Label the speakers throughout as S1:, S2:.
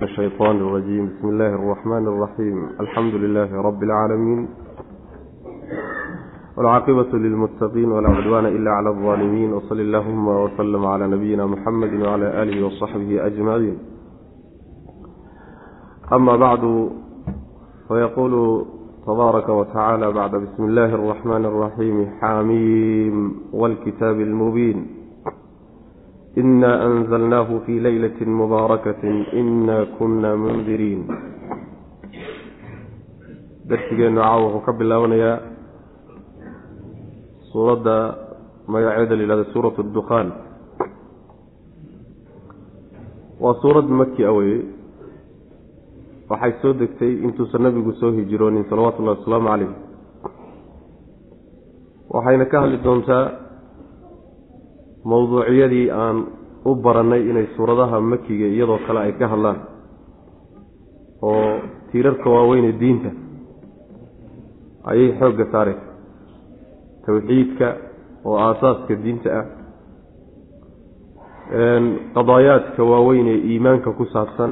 S1: الشيطان الرجيم بسم الله الرحمن الرحيم الحمد لله رب العالمين والعاقبة للمتقين ولا عدوان إلا على الظالمين وصل اللهم وسلم على نبينا محمد وعلى آله وصحبه أجمعين أما بعد فيقول تبارك وتعالى بعد بسم الله الرحمن الرحيم حاميم والكتاب المبين إنا أنزلناه في ليلة مباركة إنا كنا منذرين darsigeenu caawa wuxuu ka bilaabanayaa suuradda magaceeda la yihahdo suurat اdukhaan waa suurad maki a weye waxay soo degtay intuusan nabigu soo hijroonin salawatu ullahi wasalaamu calayh waxayna ka hadli doontaa mowduuciyadii aan u barannay inay suuradaha makiga iyadoo kale ay ka hadlaan oo tiirarka waaweyne diinta ayay xoogga saaraysa. Tawxiidka oo aasaaska diinta ah qadaayaadka waaweyn ee iimaanka ku saabsan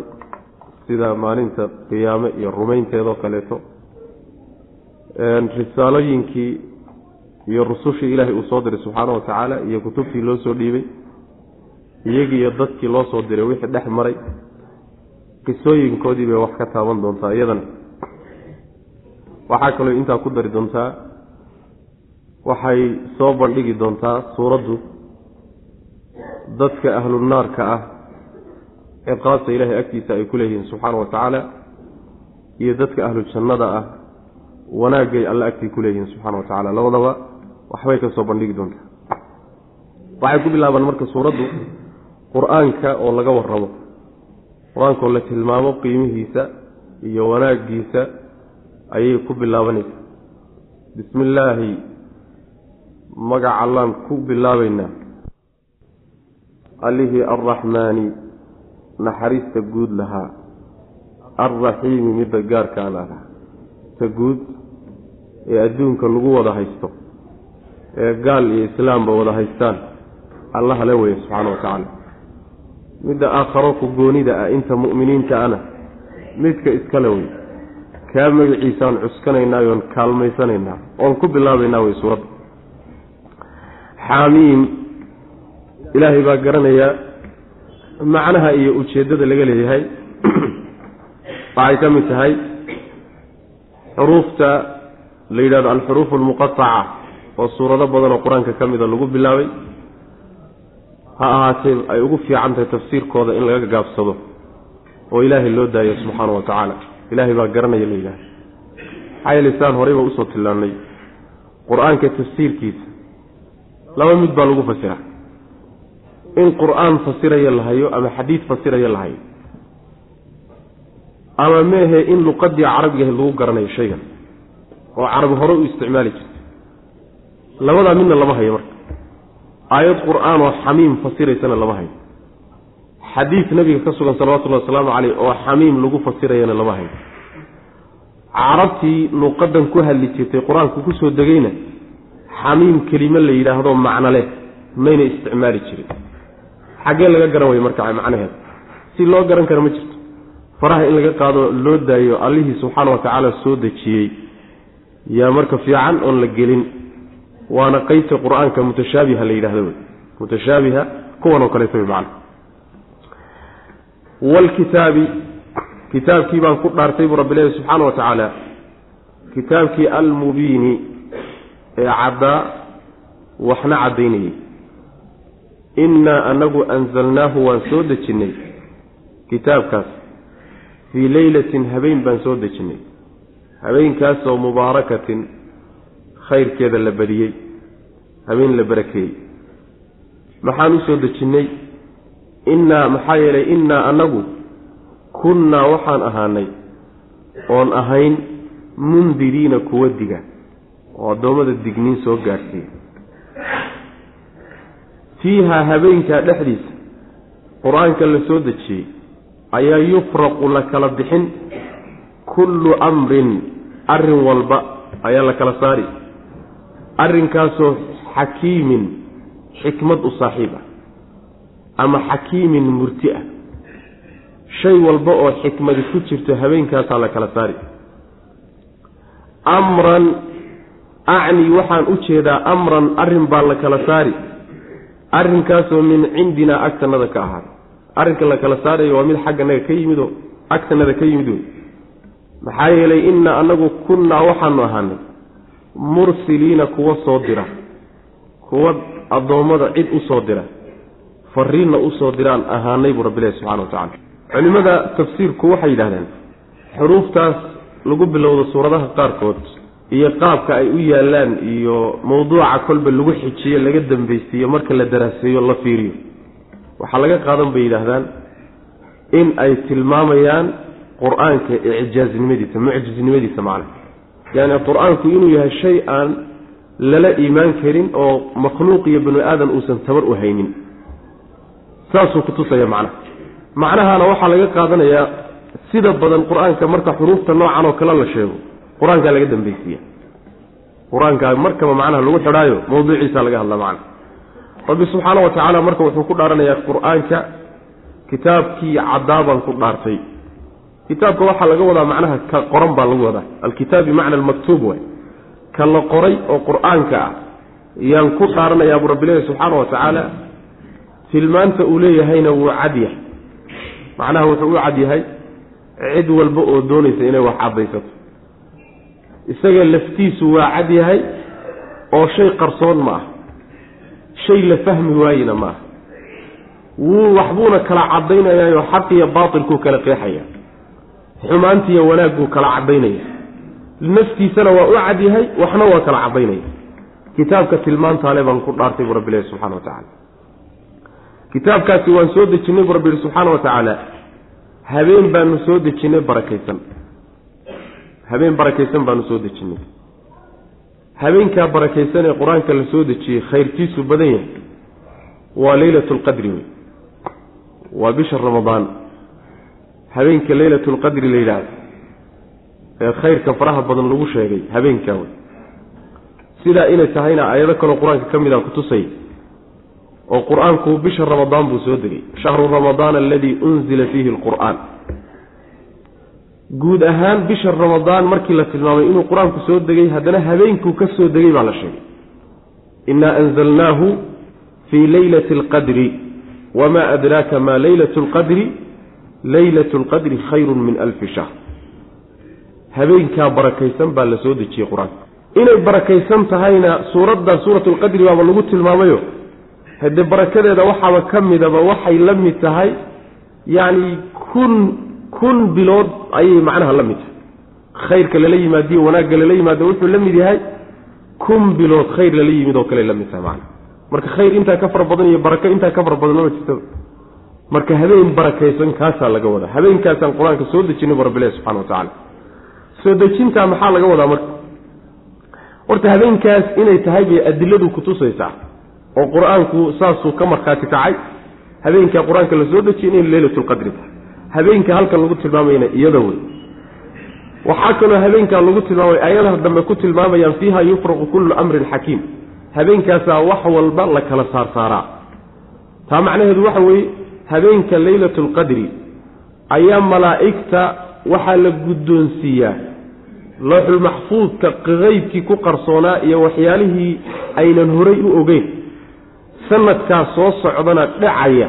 S1: sida maalinta qiyaame iyo rumaynteedoo kaleeto risaalooyinkii iyo rusushii ilaahay uu soo diray subxaana wa tacaala iyo kutubtii loo soo dhiibay iyagii iyo dadkii loo soo diray wixii dhex maray qisooyinkoodii bay wax ka taaban doontaa iyadana. Waxaa kaloo intaa ku dari doontaa waxay soo bandhigi doontaa suuraddu dadka ahlu naarka ah ciqaabta ilaahay agtiisa ay ku leeyihiin subxaana wa tacaala iyo dadka ahlu jannada ah wanaagay alle agtii ku leeyihiin subxana wa tacala labadaba waxbay ka soo bandhigi doontaa. Waxay ku bilaabaan marka suuraddu qur'aanka oo laga warramo qur'aanka oo la tilmaamo qiimihiisa iyo wanaaggiisa ayay ku bilaabanaysaa. Bismi illaahi magac allaan ku bilaabaynaa allihii arraxmaani naxariista guud lahaa. Alraxiimi midda gaarkaan lahaa. Ta guud ee adduunka lagu wada haysto gaal iyo islaamba wada haystaan. Allaha le weeye subxaana wa tacaala. Midda aakharo ku goonida ah inta mu'miniinta ana midka iskale wey kaa magaciisaan cuskanaynaa oon kaalmaysanaynaa oon ku bilaabaynaa wey suuradda xaamiim ilaahay baa garanayaa macnaha iyo ujeeddada laga leeyahay waxay ka mid tahay xuruufta la yidhahdo alxuruuf almuqataca oo suurado badan oo qur'aanka ka mida lagu bilaabay ha ahaatee ay ugu fiican tahay tafsiirkooda in laga gaabsado oo ilaahay loo daayo subxaana wa tacaala. Ilaahay baa garanaya la yidhaha maxaa yeele saan horeyba u soo tillaannay. Qur'aanka tafsiirkiisa laba mid baa lagu fasira. In qur'aan fasiraya la hayo ama xadiid fasiraya la hayo. Ama meehe in luqadii carabigaha lagu garanayo shaygan oo carabi hore u isticmaali jirtay labadaa midna lama hayo marka. Aayad qur'aan oo xamiim fasiraysana lama hayo. Xadiid nabiga ka sugan salawatullahi wasalaamu caleyh oo xamiim lagu fasirayana lama hayo. Carabtii luqadan ku hadli jirtay qur'aanku ku soo degayna xamiim kelimo la yidhaahdo macno leh mayna isticmaali jirin. Xaggee laga garan wayo marka macnaheeda si loo garan kara ma jirto. Faraha in laga qaado loo daayo allihii subxaana wa tacaala soo dejiyey. Yaa marka fiican oon la gelin waana qeybta qur'aanka mutashaabiha la yidhahdo wey. Mutashaabiha kuwan oo kaleeto wey macna. Waalkitaabi kitaabkii baan ku dhaartay buu rabbi leeyahy subxaana wa tacaala kitaabkii almubiini ee caddaa waxna caddaynayey. Innaa anagu anzalnaahu waan soo dejinnay kitaabkaas fii leylatin habeen baan soo dejinnay. Habeenkaasoo mubaarakatin khayrkeeda la badiyey habeen la barakeeyey maxaan u soo dejinnay innaa maxaa yeelay innaa annagu kunnaa waxaan ahaanay oon ahayn mundiriina kuwa diga oo addoommada digniin soo gaadhsiiya fiihaa habeenkaa dhexdiisa qur'aanka la soo dejiyey ayaa yufraqu la kala bixin kullu amrin arrin walba ayaa la kala saari arrinkaasoo xakiimin xikmad u saaxiib ah ama xakiimin murti ah. Shay walba oo xikmadi ku jirto habeenkaasaa la kala saari. Amran acni waxaan u jeedaa amran arrin baa la kala saari. Arrinkaasoo min cindinaa agtanada ka ahaa. Arrinka la kala saarayo waa mid xagganaga ka yimid oo agtanada ka yimid wey maxaa yeelay inna anagu kunnaa waxaanu ahaanay mursiliina kuwa soo dira. Kuwa addoommada cid u soo dira. Fariinna u soo diraan ahaanay buu rabbilahi subxana wa tacala culimmada tafsiirku waxay yidhahdeen xuruuftaas lagu bilowdo suuradaha qaarkood iyo qaabka ay u yaallaan iyo mawduuca kolba lagu xijiyo laga dambaysiiyo marka la daraaseeyo la fiiriyo. Waxaa laga qaadan bay yidhaahdaan in ay tilmaamayaan qur'aanka icjaaznimadiisa mucjisnimadiisa macna yani qur'aanku inuu yahay shay aan lala iimaan karin oo makhluuq iyo banu aadan uusan tabar u haynin. Saasuu kutusaya macnaha macnahana waxaa laga qaadanayaa sida badan qur'aanka marka xuruufta noocan oo kale la sheego. Qur'aankaa laga dambaysiiya. Qur'aankaa markaba macnaha lagu xidhaayo mawduuciisa laga hadla macna. Rabbi subxaana wa tacaala marka wuxuu ku dhaaranayaa qur'aanka kitaabkii caddaabaan ku dhaartay kitaabka waxaa laga wadaa macnaha ka qoran baa lagu wadaa. Alkitaab bimacna almaktuub waay. Ka la qoray oo qur'aanka ah yaan ku dhaaranayaa buu rabbilahi subxaana wa tacaala tilmaanta uu leeyahayna wuu cad yahay. Macnaha wuxuu u cad yahay cid walba oo doonaysa inay wax caddaysato. Isaga laftiisu waa cad yahay oo shay qarsoon ma ah. Shay la fahmi waayena ma ah. Wuu waxbuuna kala caddaynayaayo xaq iyo baatilkuu kala qeexaya xumaantiiyo wanaagguu kala caddaynaya naftiisana waa u cad yahay waxna waa kala caddaynaya kitaabka tilmaantaale baan ku dhaartay buu rabbi ilahi subxana wa tacala kitaabkaasi waan soo dejinnay buu rabbi yihi subxaana wa tacaala. Habeen baanu soo dejinnay barakaysan. Habeen barakaysan baanu soo dejinnay habeenkaa barakaysan ee qur'aanka la soo dejiyey khayrkiisu badan yahay waa leylatu lqadri wey waa bisha ramadaan habeenka leylatu lqadri la yidhaahdo ee khayrka faraha badan lagu sheegay habeenkaa wey sidaa inay tahayna aayado kaloo qur'aanka ka mid a kutusay oo qur'aanku bisha ramadaan buu soo degay. Shahru ramadaan aladii unzila fiihi alqur'aan. Guud ahaan bisha ramadaan markii la tilmaamay inuu qur'aanku soo degay haddana habeenkuu ka soo degay baa la sheegay. Innaa anzalnaahu fii leylati alqadri wamaa adraaka maa leylatu lqadri leylatu lqadri khayrun min alfi shahr. Habeenkaa barakaysan baa la soo dejiyey qur'aanka inay barakaysan tahayna suuradda suuratu lqadri baaba lagu tilmaamayo haddee barakadeeda waxaaba ka midaba waxay la mid tahay yacni kun kun bilood ayay macnaha la mid tahay. Khayrka lala yimaadiyo wanaagga lala yimaado wuxuu la mid yahay kun bilood khayr lala yimid oo kale la mid tahay macna marka khayr intaa ka fara badan iyo barako intaa ka fara badan lama jirtaba marka habeen barakaysan kaasaa laga wadaa habeenkaasaan qur'aanka soo dejinay bu rabbilahi subxana wa tacaala. Soo dejintaa maxaa laga wadaa marka? Horta habeenkaas inay tahay bay adiladu kutusaysaa oo qur'aanku saasuu ka markhaati kacay. Habeenkaa qur'aanka la soo dejiyay inay leylatulqadri tahay. Habeenka halkan lagu tilmaamayna iyada wey. Waxaa kaloo habeenkaa lagu tilmaamay ayadaha dambe ku tilmaamayaan fiiha yufraqu kullu amrin xakiim. Habeenkaasaa wax walba la kala saarsaaraa taa macnaheedu waxa weeye habeenka leylatulqadri ayaa malaa'igta waxaa la guddoonsiiyaa looxulmaxfuudka qeybkii ku qarsoonaa iyo waxyaalihii aynan horay u ogeyn. Sanadkaa soo socdana dhacaya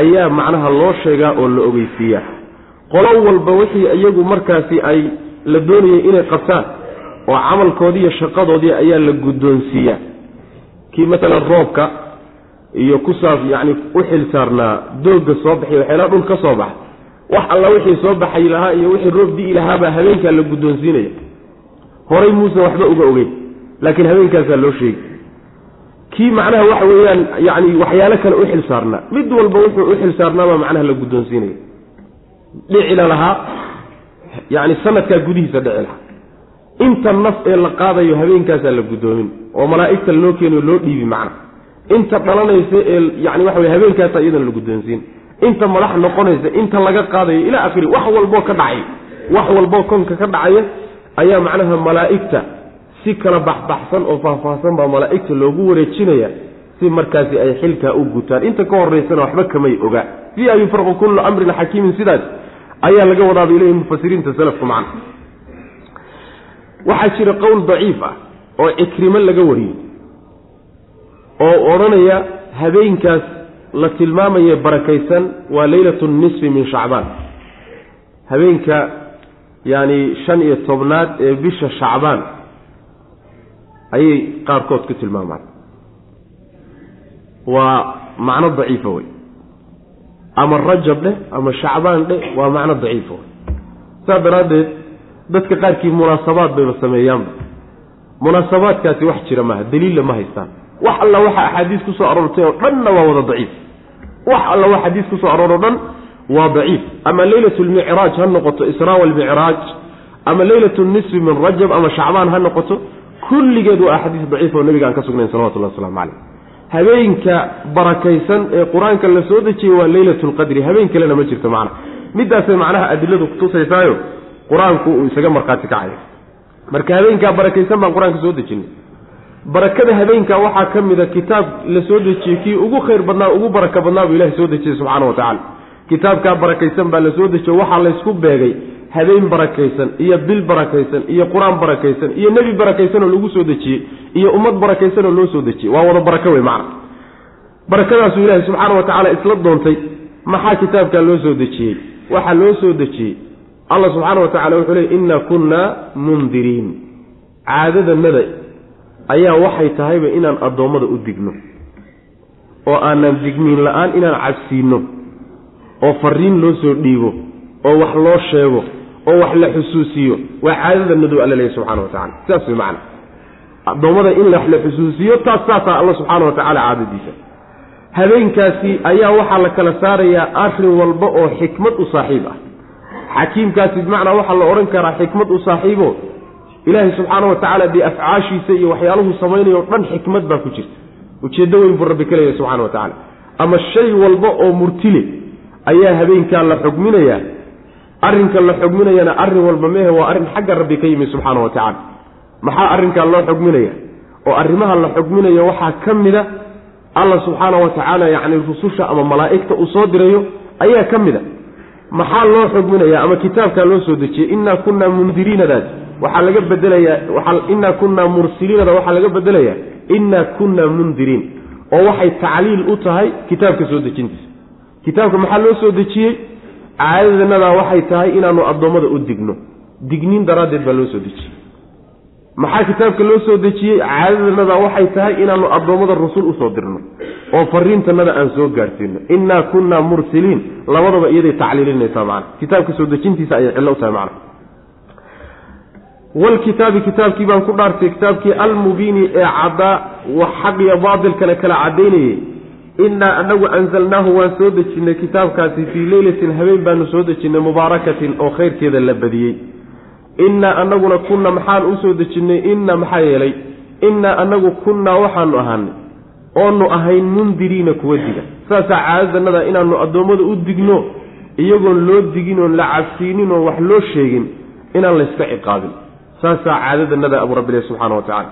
S1: ayaa macnaha loo sheegaa oo la ogeysiiyaa. Qolo walba wixii iyagu markaasi ay la doonayay inay qabtaan oo camalkoodii iyo shaqadoodii ayaa la guddoonsiiyaa. Kii masalan roobka iyo kusaas yacni u xil saarnaa doogga soo baxay waxyaalaha dhul ka soo baxa wax alla wixii soo baxay lahaa iyo wixii roob di'i lahaabaa habeenkaa la guddoonsiinaya. Horay muusan waxba uga ogeyn laakiin habeenkaasaa loo sheegi kii macnaha waxa weeyaan yacni waxyaalo kale u xil saarnaa. Mid walba wuxuu u xil saarnaabaa macnaha la guddoonsiinaya. Dhicila lahaa yacni sanadkaa gudihiisa dhici lahaa. Inta naf ee la qaadayo habeenkaasaa la guddoomin oo malaa'igta loo keeniyo loo dhiibi macna inta dhalanaysa ee yani waxa wey habeenkaasaa iyadana la guddoonsiin inta madax noqonaysa inta laga qaadayo ilaa akhiri wax walboo ka dhacay wax walboo konka ka dhacaya ayaa macnaha malaa'igta si kala baxbaxsan oo faahfaahsan baa malaa'igta loogu wareejinaya si markaasi ay xilkaa u gutaan. Inta ka horeysana waxba kamay oga. Fiiha yufraqu kullu amrin xakiimin sidaas ayaa laga wadaaba ilayhi mufasiriinta salafku macna. Waxaa jira qowl daciif ah oo cikrimo laga wariyey oo odhanaya habeenkaas la tilmaamaye barakaysan waa leylatu nisfi min shacbaan. Habeenka yaani shan iyo tobnaad ee bisha shacbaan ayay qaarkood ku tilmaamaan. Waa macno daciifa wey. Ama rajab dheh ama shacbaan dheh waa macno daciifa wey. Saas daraaddeed dadka qaarkii munaasabaad bayba sameeyaanba. Munaasabaadkaasi wax jira maaha daliilla ma haystaan wax alla waxa axaadiis ku soo aroortay oo dhanna waa wada daciif. Wax alla wax xadiis ku soo arooro dhan waa daciif. Ama leylat lmicraaj ha noqoto israa walmicraaj ama leylat nisfi min rajab ama shacbaan ha noqoto kulligeed waa axaadiis daciif oo nabiga aan ka sugnayn salawatullah waslamu caleyh habeenka barakaysan ee qur'aanka la soo dejiyey waa leylat lqadri habeen kalena ma jirto macna. Midaasay macnaha adiladu kutusaysaayo qur'aanku uu isaga markhaati kacaya marka habeenkaa barakaysan baan qur'aanka soo dejinay barakada habeenkaa waxaa ka mida kitaab la soo dejiyey kii ugu khayr badnaa ugu baraka badnaa buu ilahay soo dejiyey subxaana wa tacala kitaabkaa barakaysan baa la soo dejiyo waxaa laysku beegay habeen barakaysan iyo bil barakaysan iyo qur'aan barakaysan iyo nebi barakaysan oo lagu soo dejiyey iyo ummad barakaysan oo loo soo dejiyey. Waa wada barako wey macna. Barakadaasuu ilaahay subxaana wa tacaala isla doontay maxaa kitaabkaa loo soo dejiyey? Waxaa loo soo dejiyey allah subxaana wa tacala wuxuu leey innaa kunnaa mundiriin caadadanada ayaa waxay tahayba inaan addoommada u digno. oo aanan digniin la'aan inaan cabsiinno. oo fariin loo soo dhiibo. oo wax loo sheego. oo wax la xusuusiyo. waa caadada nadow alla leeyahy subxana wa tacala sidaas way macana addoommada in wax la xusuusiyo taas saasaa alla subxaana wa tacaala caadadiisa. Habeenkaasi ayaa waxaa la kala saarayaa arrin walba oo xikmad u saaxiib ah. Xakiimkaasi bimacnaa waxaa la odhan karaa xikmad u saaxiibo ilaahay subxaana wa tacaala dee afcaashiisa iyo waxyaaluhu samaynayo o dhan xikmad baa ku jirta. Ujeeddo weyn buu rabbi ka leeyahay subxana wa tacaala ama shay walba oo murtile ayaa habeenkaa la xugminayaa arrinka la xugminayana arrin walba mehe waa arrin xagga rabbi ka yimi subxaana wa tacaala maxaa arrinkaa loo xugminaya? Oo arrimaha la xugminayo waxaa ka mida alla subxaana wa tacaala yacni rususha ama malaa'igta uu soo dirayo ayaa ka mid a maxaa loo xugminaya ama kitaabkaa loo soo dejiyey innaa kunnaa mundiriinadaas waxaa laga bedelayaa innaa kunnaa mursiliinada waxaa laga bedelayaa innaa kunnaa mundiriin oo waxay tacliil u tahay kitaabka soo dejintiisa. Kitaabka maxaa loo soo dejiyey? Caadadanadaa waxay tahay inaanu addoommada u digno. Digniin daraaddeed baa loo soo dejiyey. Maxaa kitaabka loo soo dejiyey? Caadadanadaa waxay tahay inaanu addoommada rusul u soo dirno oo fariintanada aan soo gaarsiino innaa kunnaa mursiliin labadaba iyaday tacliilinaysaa macana kitaabka soo dejintiisa ayay cillo u tahay macana walkitaabi kitaabkii baan ku dhaartay kitaabkii almubiini ee caddaa wax xaq iyo baatilkana kala caddaynayey innaa anagu anzalnaahu waan soo dejinnay kitaabkaasi fii leylatin habeen baanu soo dejinnay mubaarakatin oo khayrkeeda la badiyey innaa anaguna kunna maxaan u soo dejinnay inna maxaa yeelay innaa anagu kunnaa waxaanu ahaanay oonu ahayn mundiriina kuwa diga saasaa caadadanada inaanu addoommada u digno iyagoon loo digin oon la cabsiinin oon wax loo sheegin inaan layska ciqaabin saasaa caadadanada abu rabbi leh subxaana wa tacala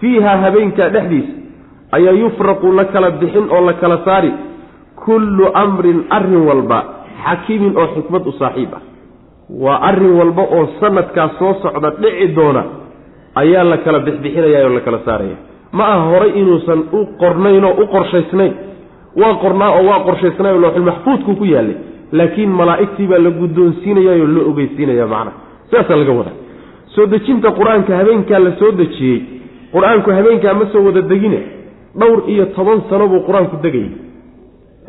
S1: fiiha habeenkaa dhexdiisa ayaa yufraqu la kala bixin oo la kala saari kullu amrin arrin walba xakiimin oo xikmad u saaxiib ah. Waa arrin walba oo sanadkaas soo socda dhici doona ayaa la kala bixbixinaya oo la kala saaraya. Ma aha horay inuusan u qornayn oo u qorshaysnayn. Waa qornaa oo waa qorshaysnay oo looxulmaxfuudku ku yaallay. Laakiin malaa'igtii baa la guddoonsiinayaa oo loo ogeysiinaya macnaha sidaasaa laga wadaa soo dejinta qur'aanka habeenkaa la soo dejiyey qur'aanku habeenkaa ma soo wada degine dhowr iyo toban sano buu qur'aanku degayay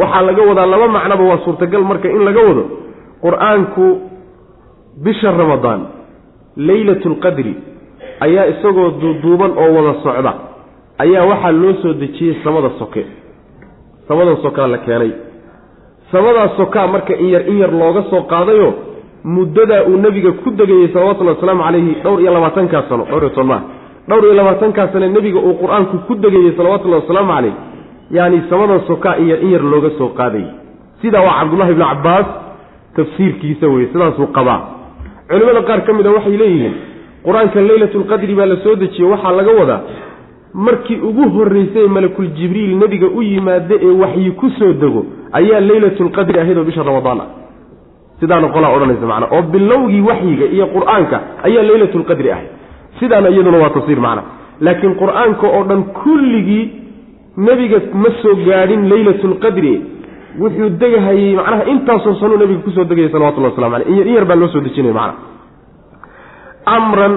S1: waxaa laga wadaa laba macnoba waa suurtagal marka in laga wado qur'aanku bisha ramadaan leylatu lqadri ayaa isagoo duuduuban oo wada socda ayaa waxaa loo soo dejiyey samada soke. Samada sokaa la keenay. Samadaa sokaa marka in yar in yar looga soo qaadayo muddadaa uu nebiga ku degayey salawatullhi wasalaamu calayhi dhowr iyo labaatankaa sano dhowr iyo tobanmaa dhowr iyo labaatankaa sane nebiga uu qur'aanku ku degayey salawatullahi wasalaamu calayh yaani samadan sokaa yar in yar looga soo qaadayay sidaa waa cabdullahi ibnu cabbaas tafsiirkiisa weye sidaasuu qabaa. Culimmada qaar ka mid a waxay leeyihiin qur'aanka leylatulqadri baa la soo dejiyey waxaa laga wadaa markii ugu horreysay malakul jibriil nebiga u yimaado ee waxyi ku soo dego ayaa leylatulqadri ahayd oo bisha ramadaan ah sidaana qolaa odhanaysa macnaa oo bilowgii waxyiga iyo qur'aanka ayaa leylatulqadri ahayd sidaana iyaduna waa tafsiir macna. Laakiin qur'aanka oo dhan kulligii nebiga ma soo gaadhin leylatulqadri wuxuu degahayey macnaha intaasoo sanuu nebiga ku soo degayay salawatullah waslamu aleyh in yar baa loo soo dejinaya macna. Amran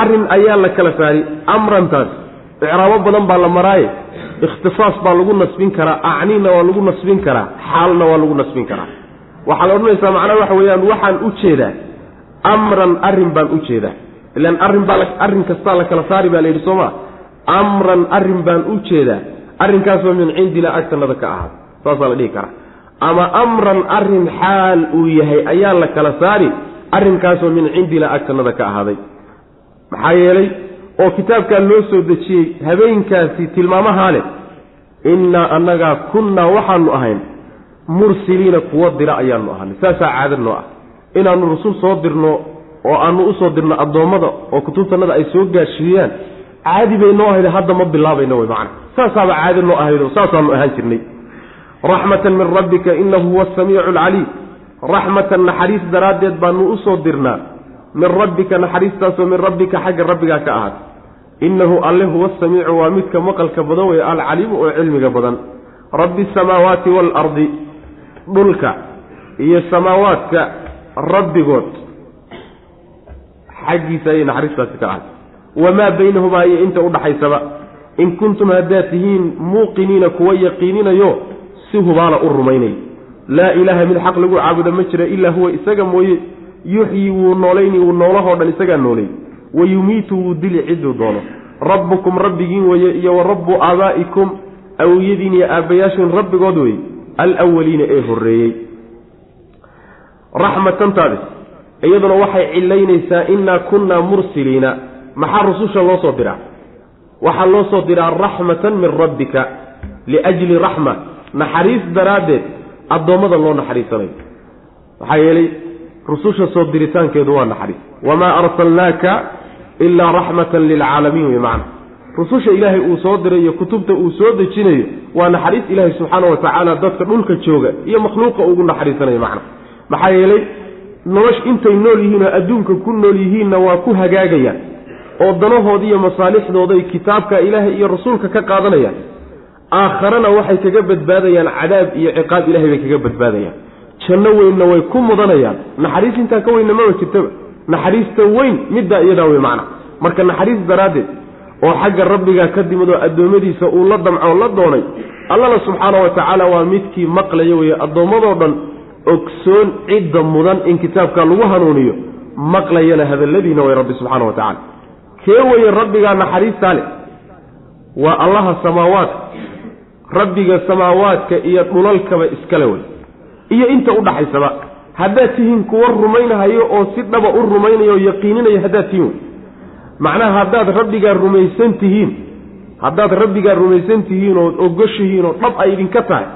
S1: arrin ayaa la kala saari amrantaas icraabo badan baa la maraaye. Ikhtisaas baa lagu nasbin karaa. Acnina waa lagu nasbin karaa. Xaalna waa lagu nasbin karaa waxaad odhanaysaa macnaha waxa weeyaan waxaan u jeedaa amran arrin baan u jeedaa. Ilan arrin baa arrin kastaa la kala saari baa la yidhi sooma amran arrin baan u jeedaa. Arrinkaasoo min cindina agtanada ka ahaada saasaa la dhihi karaa. Ama amran arrin xaal uu yahay ayaa la kala saari arrinkaasoo min cindina agtanada ka ahaaday. Maxaa yeelay oo kitaabkaa loo soo dejiyey habeenkaasi tilmaamahaa leh innaa annagaa kunnaa waxaanu ahayn mursiliina kuwo dira ayaanu ahanay saasaa caada noo ah. Inaannu rasul soo dirno oo aanu u soo dirno addoommada oo kutubtanada ay soo gaashiiyaan caadi bay noo ahayd hadda ma bilaabayno wey macana saasaaba caadi noo ahayd saasaanu ahaan jirnay. Raxmatan min rabbika inahu huwa asamiicu alcaliim raxmatan naxariis daraaddeed baanu u soo dirnaa. Min rabbika naxariistaasoo min rabbika xagga rabbigaa ka ahaad. Innahu alle huwa asamiicu waa midka maqalka badan wey alcaliimu oo cilmiga badan. Rabbi asamaawaati waalardi dhulka iyo samaawaadka rabbigood. Xaggiisa ayay naxariistaasi ka ahayd wamaa baynahumaa iyo inta udhaxaysaba in kuntum haddaad tihiin muuqiniina kuwa yaqiininayo si hubaala u rumaynay. Laa ilaaha mid xaq lagu caabuda ma jira ilaa huwa isaga mooye. Yuxyi wuu noolayni wuu noolahoo dhan isagaa noolay. Wa yumiitu wuu dili cidduu doono. Rabbukum rabbigiin weye iyo wa rabbu aabaa'ikum awowyadiin iyo aabbayaashiin rabbigood wey alwaliina ee horreeyey. Raxmatantaadis iyaduna waxay cilaynaysaa innaa kunnaa mursiliina. Maxaa rususha loo soo diraa? Waxaa loo soo diraa raxmatan min rabbika liajli raxma. Naxariis daraaddeed addoommada loo naxariisanayo. Maxaa yeelay rususha soo diritaankeedu waa naxariis. Wamaa arsalnaaka ilaa raxmatan lilcaalamiin wey macana rususha ilaahay uu soo diray iyo kutubta uu soo dejinayo waa naxariis ilaahay subxaana wa tacaala dadka dhulka jooga iyo makhluuqa ugu naxariisanayo macna. Maxaa yeelay nolosh intay nool yihiin oo adduunka ku nool yihiinna waa ku hagaagayaan oo danahooda iyo masaalixdooday kitaabka ilaahay iyo rasuulka ka qaadanayaan aakharana waxay kaga badbaadayaan cadaab iyo ciqaab ilahay bay kaga badbaadayaan. Janno weynna way ku mudanayaan naxariis intaa ka weynna maba jirtaba naxariista weyn middaa iyadaa wey macna. Marka naxariis daraaddeed oo xagga rabbigaa ka dimid oo addoommadiisa uu la damcoo la doonay allana subxaana wa tacaala waa midkii maqlaya weye addoommadoo dhan ogsoon cidda mudan in kitaabka lagu hanuuniyo maqlayana hadalladiina way rabbi subxaana wa tacala kee weye rabbigaa naxariistaa leh? Waa allaha samaawaadka rabbiga samaawaadka iyo dhulalkaba iskale wey iyo inta udhaxaysaba haddaad tihiin kuwa rumaynahayo oo si dhaba u rumaynaya oo yaqiininaya haddaad tihiin wey macnaha haddaad rabbigaa rumaysan tihiin haddaad rabbigaa rumaysan tihiin ood ogoshihiin oo dhab ay idinka tahay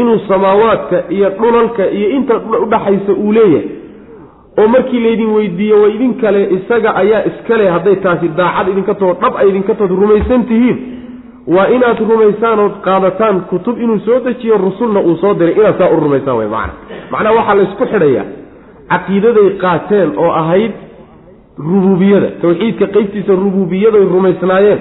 S1: inuu samaawaadka iyo dhulalka iyo inta udhaxaysa uu leeyahay oo markii laydin weydiiyo wa idin kale isaga ayaa iskale hadday taasi daacad idinka taho dhab ay idinka tahood rumaysan tihiin. Waa inaad rumaysaan ood qaadataan kutub inuu soo dejiyo rusulna uu soo diray inaad saa u rumaysaan wey macana macnaha waxaa laysku xidhayaa caqiidaday qaateen oo ahayd rububiyada tawxiidka qeybtiisa rububiyaday rumaysnaayeen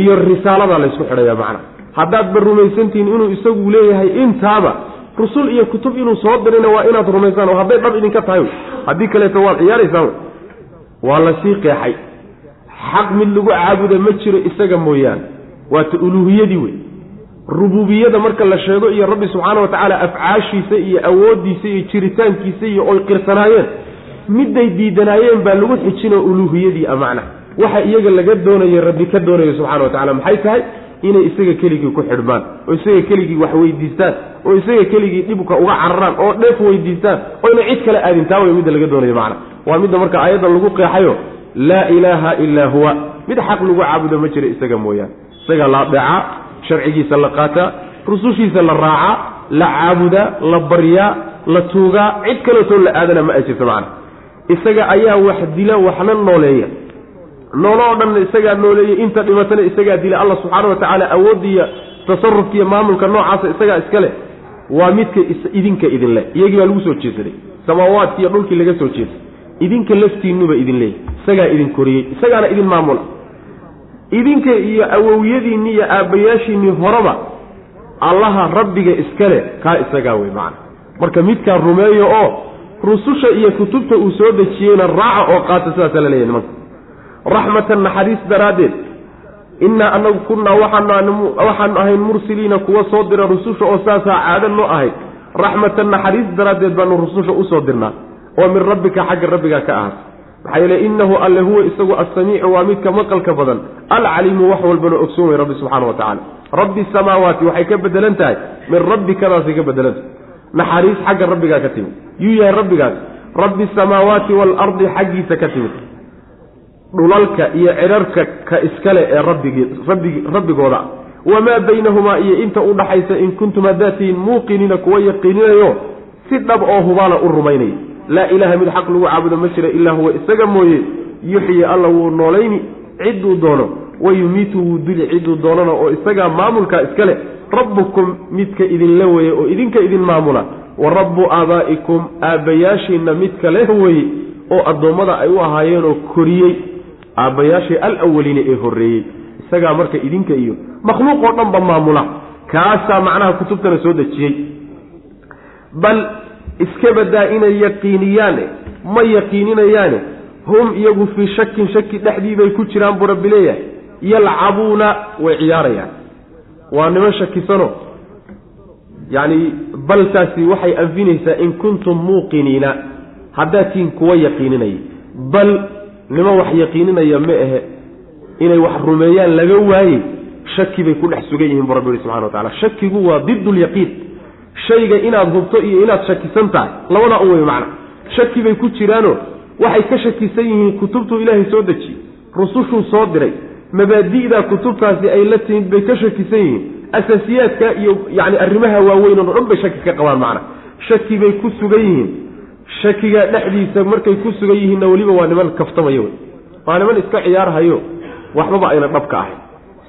S1: iyo risaaladaa laysku xidhaya macna. Haddaadba rumaysantihiin inuu isagu leeyahay intaaba rusul iyo kutub inuu soo dirayna waa inaad rumaysaan oo hadday dhab idinka tahay. Haddii kaleeto waad ciyaaraysaan. Waa la sii qeexay. Xaq mid lagu caabuda ma jiro isaga mooyaane. Waata uluuhiyadii wey. Rububiyada marka la sheego iyo rabbi subxaana wa tacaala afcaashiisa iyo awooddiisa iyo jiritaankiisa iyo oy qirsanaayeen midday diidanaayeen baa lagu xijinoo uluuhiyadii a macna waxa iyaga laga doonayo rabbi ka doonayo subxana wa tacala maxay tahay? Inay isaga keligii ku xidhmaan oo isaga keligii wax weydiistaan oo isaga keligii dhibka uga cararaan oo dheef weydiistaan oo inay cid kale aadin taa way midda laga doonayo macna. Waa midda marka aayaddan lagu qeexayo laa ilaaha ilaa huwa. Mid xaq lagu caabudo ma jira isaga mooyaane. Isaga la adeecaa sharcigiisa la qaataa rusushiisa la raacaa la caabudaa la baryaa la tuugaa cid kaleetoo la aadana ma ay jirto macna isaga ayaa wax dila waxna nooleeya. Noolo oo dhanna isagaa nooleeyey inta dhimatana isagaa dilay alla subxaana wa tacaala awooddiiyo tasarufkiiyo maamulka noocaasa isagaa iska leh. Waa midka idinka idin leh. Iyagii baa lagu soo jeesaday. Samaawaadki iyo dhulkii laga soo jeeday idinka laftiinnuba idin leeyahy isagaa idin koriyey. Isagaana idin maamula. Idinka iyo awowyadiinni iyo aabbayaashiinnii horeba allaha rabbiga iskale kaa isagaa wey macana marka midkaa rumeeyo oo rususha iyo kutubta uu soo dejiyeyna raaca oo qaata sidaasaa la leeyahy nimanka raxmatan naxariis daraaddeed. Innaa anagu kunnaa waxaanu ahayn mursiliina kuwa soo dira rususha oo saasaa caado noo ahayd raxmatan naxariis daraaddeed baanu rususha u soo dirnaa. Oo min rabbika xagga rabbigaa ka ahaatay maxaa yeele innahu alle huwa isagu assamiicu waa midka maqalka badan. Alcaliimu wax walbana ogsoon way rabbi subxaana wa tacala rabbi samaawaati waxay ka bedelan tahay. Min rabbikadaasay ka bedelan tahay naxariis xagga rabbigaa ka timid yuu yahay rabbigaas. Rabbi samaawaati waalardi xaggiisa ka timid dhulalka iyo cidharka ka iskale ee rabbigi rabbigi rabbigooda. Wamaa baynahumaa iyo inta u dhaxaysa in kuntum haddaad tihiin muuqiniina kuwa yaqiininayo si dhab oo hubaana u rumaynaya laa ilaaha mid xaq lagu caabudo ma jira ilaa huwa isaga mooye. Yuxyi alla wuu noolayni cidduu doono. Wa yumiitu wuu dili cidduu doonana oo isagaa maamulkaa iska leh rabbukum midka idinla weeye oo idinka idin maamula wa rabbu aabaa'ikum aabbayaashiinna midka leh weeye oo addoommada ay u ahaayeenoo koriyey aabbayaashii alawaliina ee horreeyey. Isagaa marka idinka iyo makhluuq oo dhanba maamula kaasaa macnaha kutubtana soo dejiyey. Bal iska badaa inay yaqiiniyaane ma yaqiininayaane hum iyagu fii shakin shaki dhexdiibay ku jiraan buu rabbi leeyahay yalcabuuna way ciyaarayaan waa niman shakisano. Yacni baltaasi waxay anfinaysaa in kuntum muuqiniina. Haddaad tihiin kuwa yaqiininaya bal niman wax yaqiininaya ma ahe inay wax rumeeyaan laga waaye shaki bay ku dhex sugan yihiin buu rabbi yihi subxana wa tacala shakigu waa didulyaqiin shayga inaad hubto iyo inaad shakisan tahay labadaa u wey macna. Shaki bay ku jiraano waxay ka shakisan yihiin kutubtuu ilaahay soo dejiyey rusushuu soo diray mabaadi'da kutubtaasi ay la timid bay ka shakisan yihiin. Asaasiyaadka iyo yacni arrimaha waaweyn oo dhan bay shaki ka qabaan macna. Shaki bay ku sugan yihiin. Shakiga dhexdiisa markay ku sugan yihiinna weliba waa niman kaftamayo. Wey waa niman iska ciyaarhayo. Waxbaba ayna dhabka ahayn.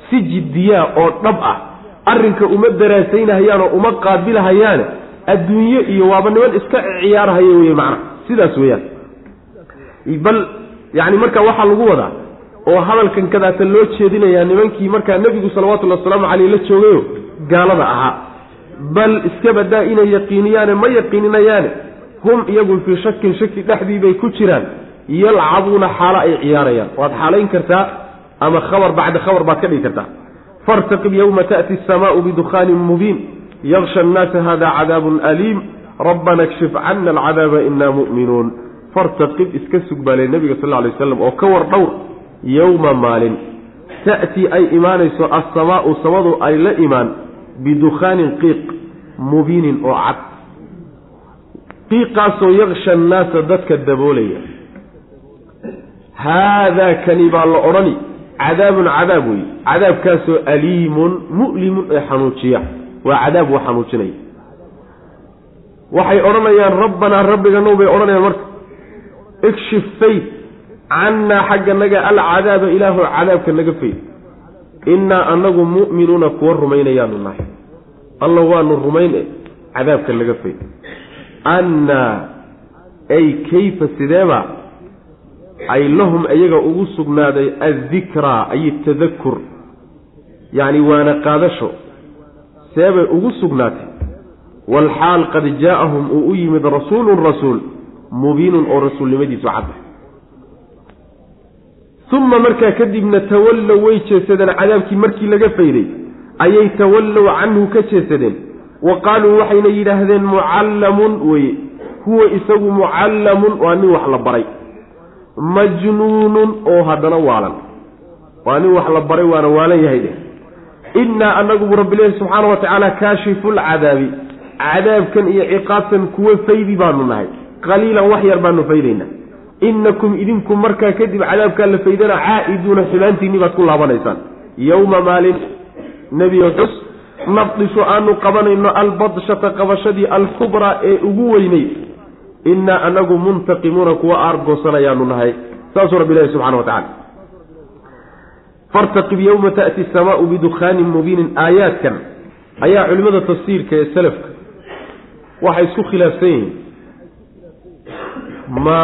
S1: Si jiddiyaa oo dhab ah arrinka uma daraasaynahayaan oo uma qaabilahayaane adduunye iyo waaba niman iska ciyaarhaya weye macna. Sidaas weeyaan. Bal yacni marka waxaa lagu wadaa oo hadalkan kadaata loo jeedinayaa nimankii markaa nebigu salawatullhi wasalaamu caleyh la joogayo gaalada ahaa. Bal iska badaa inay yaqiiniyaane ma yaqiininayaane hum iyagu fii shakin shaki dhexdii bay ku jiraan. Yalcabuuna xaalo ay ciyaarayaan. Waad xaalayn kartaa ama khabar bacda khabar baad ka dhigi kartaa. Fartaqib yowma taأti asamaau bidukhaanin mubiin. Yaksha annaasa hada cadaabun aliim. Rabbana kshif cana alcadaaba inaa mu'minuun. Fartaqib iska sugbaale nebiga sal ly aslam oo ka war dhowr yowma maalin. Ta'tii ay imaanayso assamaau samadu ay la imaan bidukhaanin qiiq mubiinin oo cad. Qiiqaasoo yaksha annaasa dadka daboolaya. Haadaa kani baa la odhani cadaabun cadaab wey cadaabkaasoo aliimun mu'limun ee xanuujiya. Waa cadaab wa xanuujinaya. Waxay odhanayaan rabbanaa rabbiganow bay odhanayaan marka. Ikshif fayd cannaa xagga naga alcadaaba ilaahu cadaabka naga fayd innaa anagu mu'minuuna kuwa rumaynayaanu nahay. Alla waanu rumayn e cadaabka naga fayd annaa ay kayfa sideeba? Ay lahum iyaga ugu sugnaaday addikraa ay tadakur yacni waana qaadasho. Seebay ugu sugnaatay. Waalxaal qad jaa'ahum uu u yimid rasuulun rasuul. Mubiinun oo rasuulnimadiisu cadda uma markaa kadibna tawallow way jeesadeen cadaabkii markii laga fayday ayay tawallow canhu ka jeesadeen wa qaaluu waxayna yidhaahdeen mucallamun weye huwa isagu mucallamun waa nin wax la baray majnuunun oo haddana waalan waa nin wax la baray waana waalan yahay dheh innaa anagu bu rabbilahi subxaana wa tacaala kaashifulcadaabi cadaabkan iyo ciqaabtan kuwa faydi baanu nahay qaliilan wax yar baanu faydaynaa innakum idinku markaa kadib cadaabkaa la faydana caa'iduuna xumaantiinni baad ku laabanaysaan. Yowma maalin nebiyo xus nabdishu aanu qabanayno albadshata qabashadii alkubraa ee ugu weynay. Innaa anagu muntaqimuuna kuwa aargoosanayaanu nahay. Saasuu rabbi ilahi subxana wa tacala fartaqib yowma ta'ti asamaau bidukhaanin mubiinin. Aayaadkan ayaa culimmada tafsiirka ee salafka waxay isku khilaafsan yihiin. Ma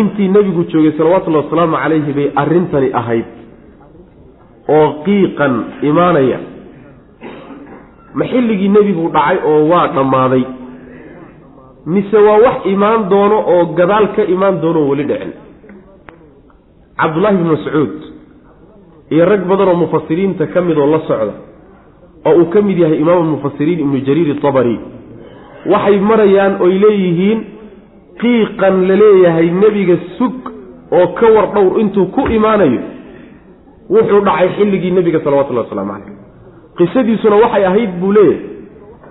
S1: intii nebigu joogay salawatullahi wasalaamu calayhi bay arrintani ahayd oo qiiqan imaanaya. Ma xilligii nebigu dhacay oo waa dhammaaday mise waa wax imaan doono oo gadaal ka imaan doono weli dhicin? Cabdullaahi bni mascuud iyo rag badan oo mufasiriinta ka mid oo la socda oo uu ka mid yahay imaamu mufasiriin ibnu jariir itabari waxay marayaan oy leeyihiin qiiqan la leeyahay nebiga sug oo ka war dhowr intuu ku imaanayo wuxuu dhacay xilligii nebiga salawatullahi wasalaamu calayh. Qisadiisuna waxay ahayd buu leeyahay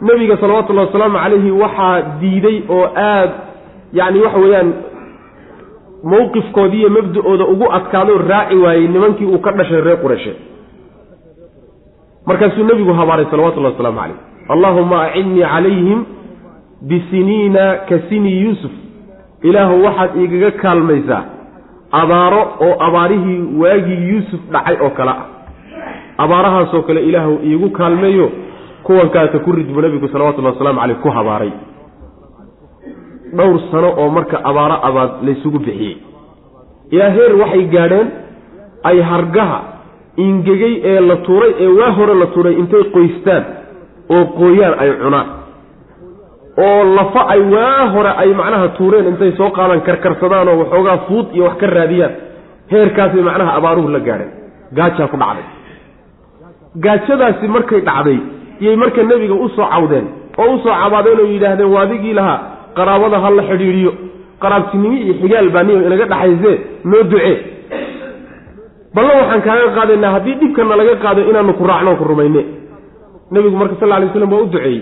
S1: nebiga salawatullahi wasalaamu calayhi waxaa diiday oo aada yacni waxa weeyaan mowqifkoodii iyo mabda-ooda ugu adkaadoo raaci waayey nimankii uu ka dhashay reer qureyshe markaasuu nebigu habaaray salawatullahi wasalaamu calayh. Allaahuma acinnii calayhim bisiniina ka sini yuusuf ilaahu waxaad igaga kaalmaysaa abaaro oo abaarihii waagii yuusuf dhacay oo kale ah. Abaarahaasoo kale ilaahu iigu kaalmeeyo kuwankaasa ku ridbu nebigu salawatullahi wasalaamu caleyh ku habaaray. Dhowr sano oo marka abaaro abaad laysugu bixiyey. Ilaa heer waxay gaadheen ay hargaha ingegay ee la tuuray ee waa hore la tuuray intay qoystaan oo qooyaan ay cunaan oo lafa ay waa hore ay macnaha tuureen intay soo qaadaan karkarsadaan oo waxoogaa fuud iyo wax ka raadiyaan. Heerkaasay macnaha abaaruhu la gaadheen gaajaa ku dhacday. Gaajadaasi markay dhacday iyay marka nebiga u soo cawdeen oo u soo cabaadeen oo yidhaahdeen waadigii lahaa qaraabada ha la xidhiidhiyo. Qaraabtinimo iyo xigaal baa niyo inaga dhaxaysee noo ducee. Ballan waxaan kaaga qaadaynaa haddii dhibkana laga qaado inaanu ku raacno ku rumayne nebigu marka sal lay slam waa u duceeyey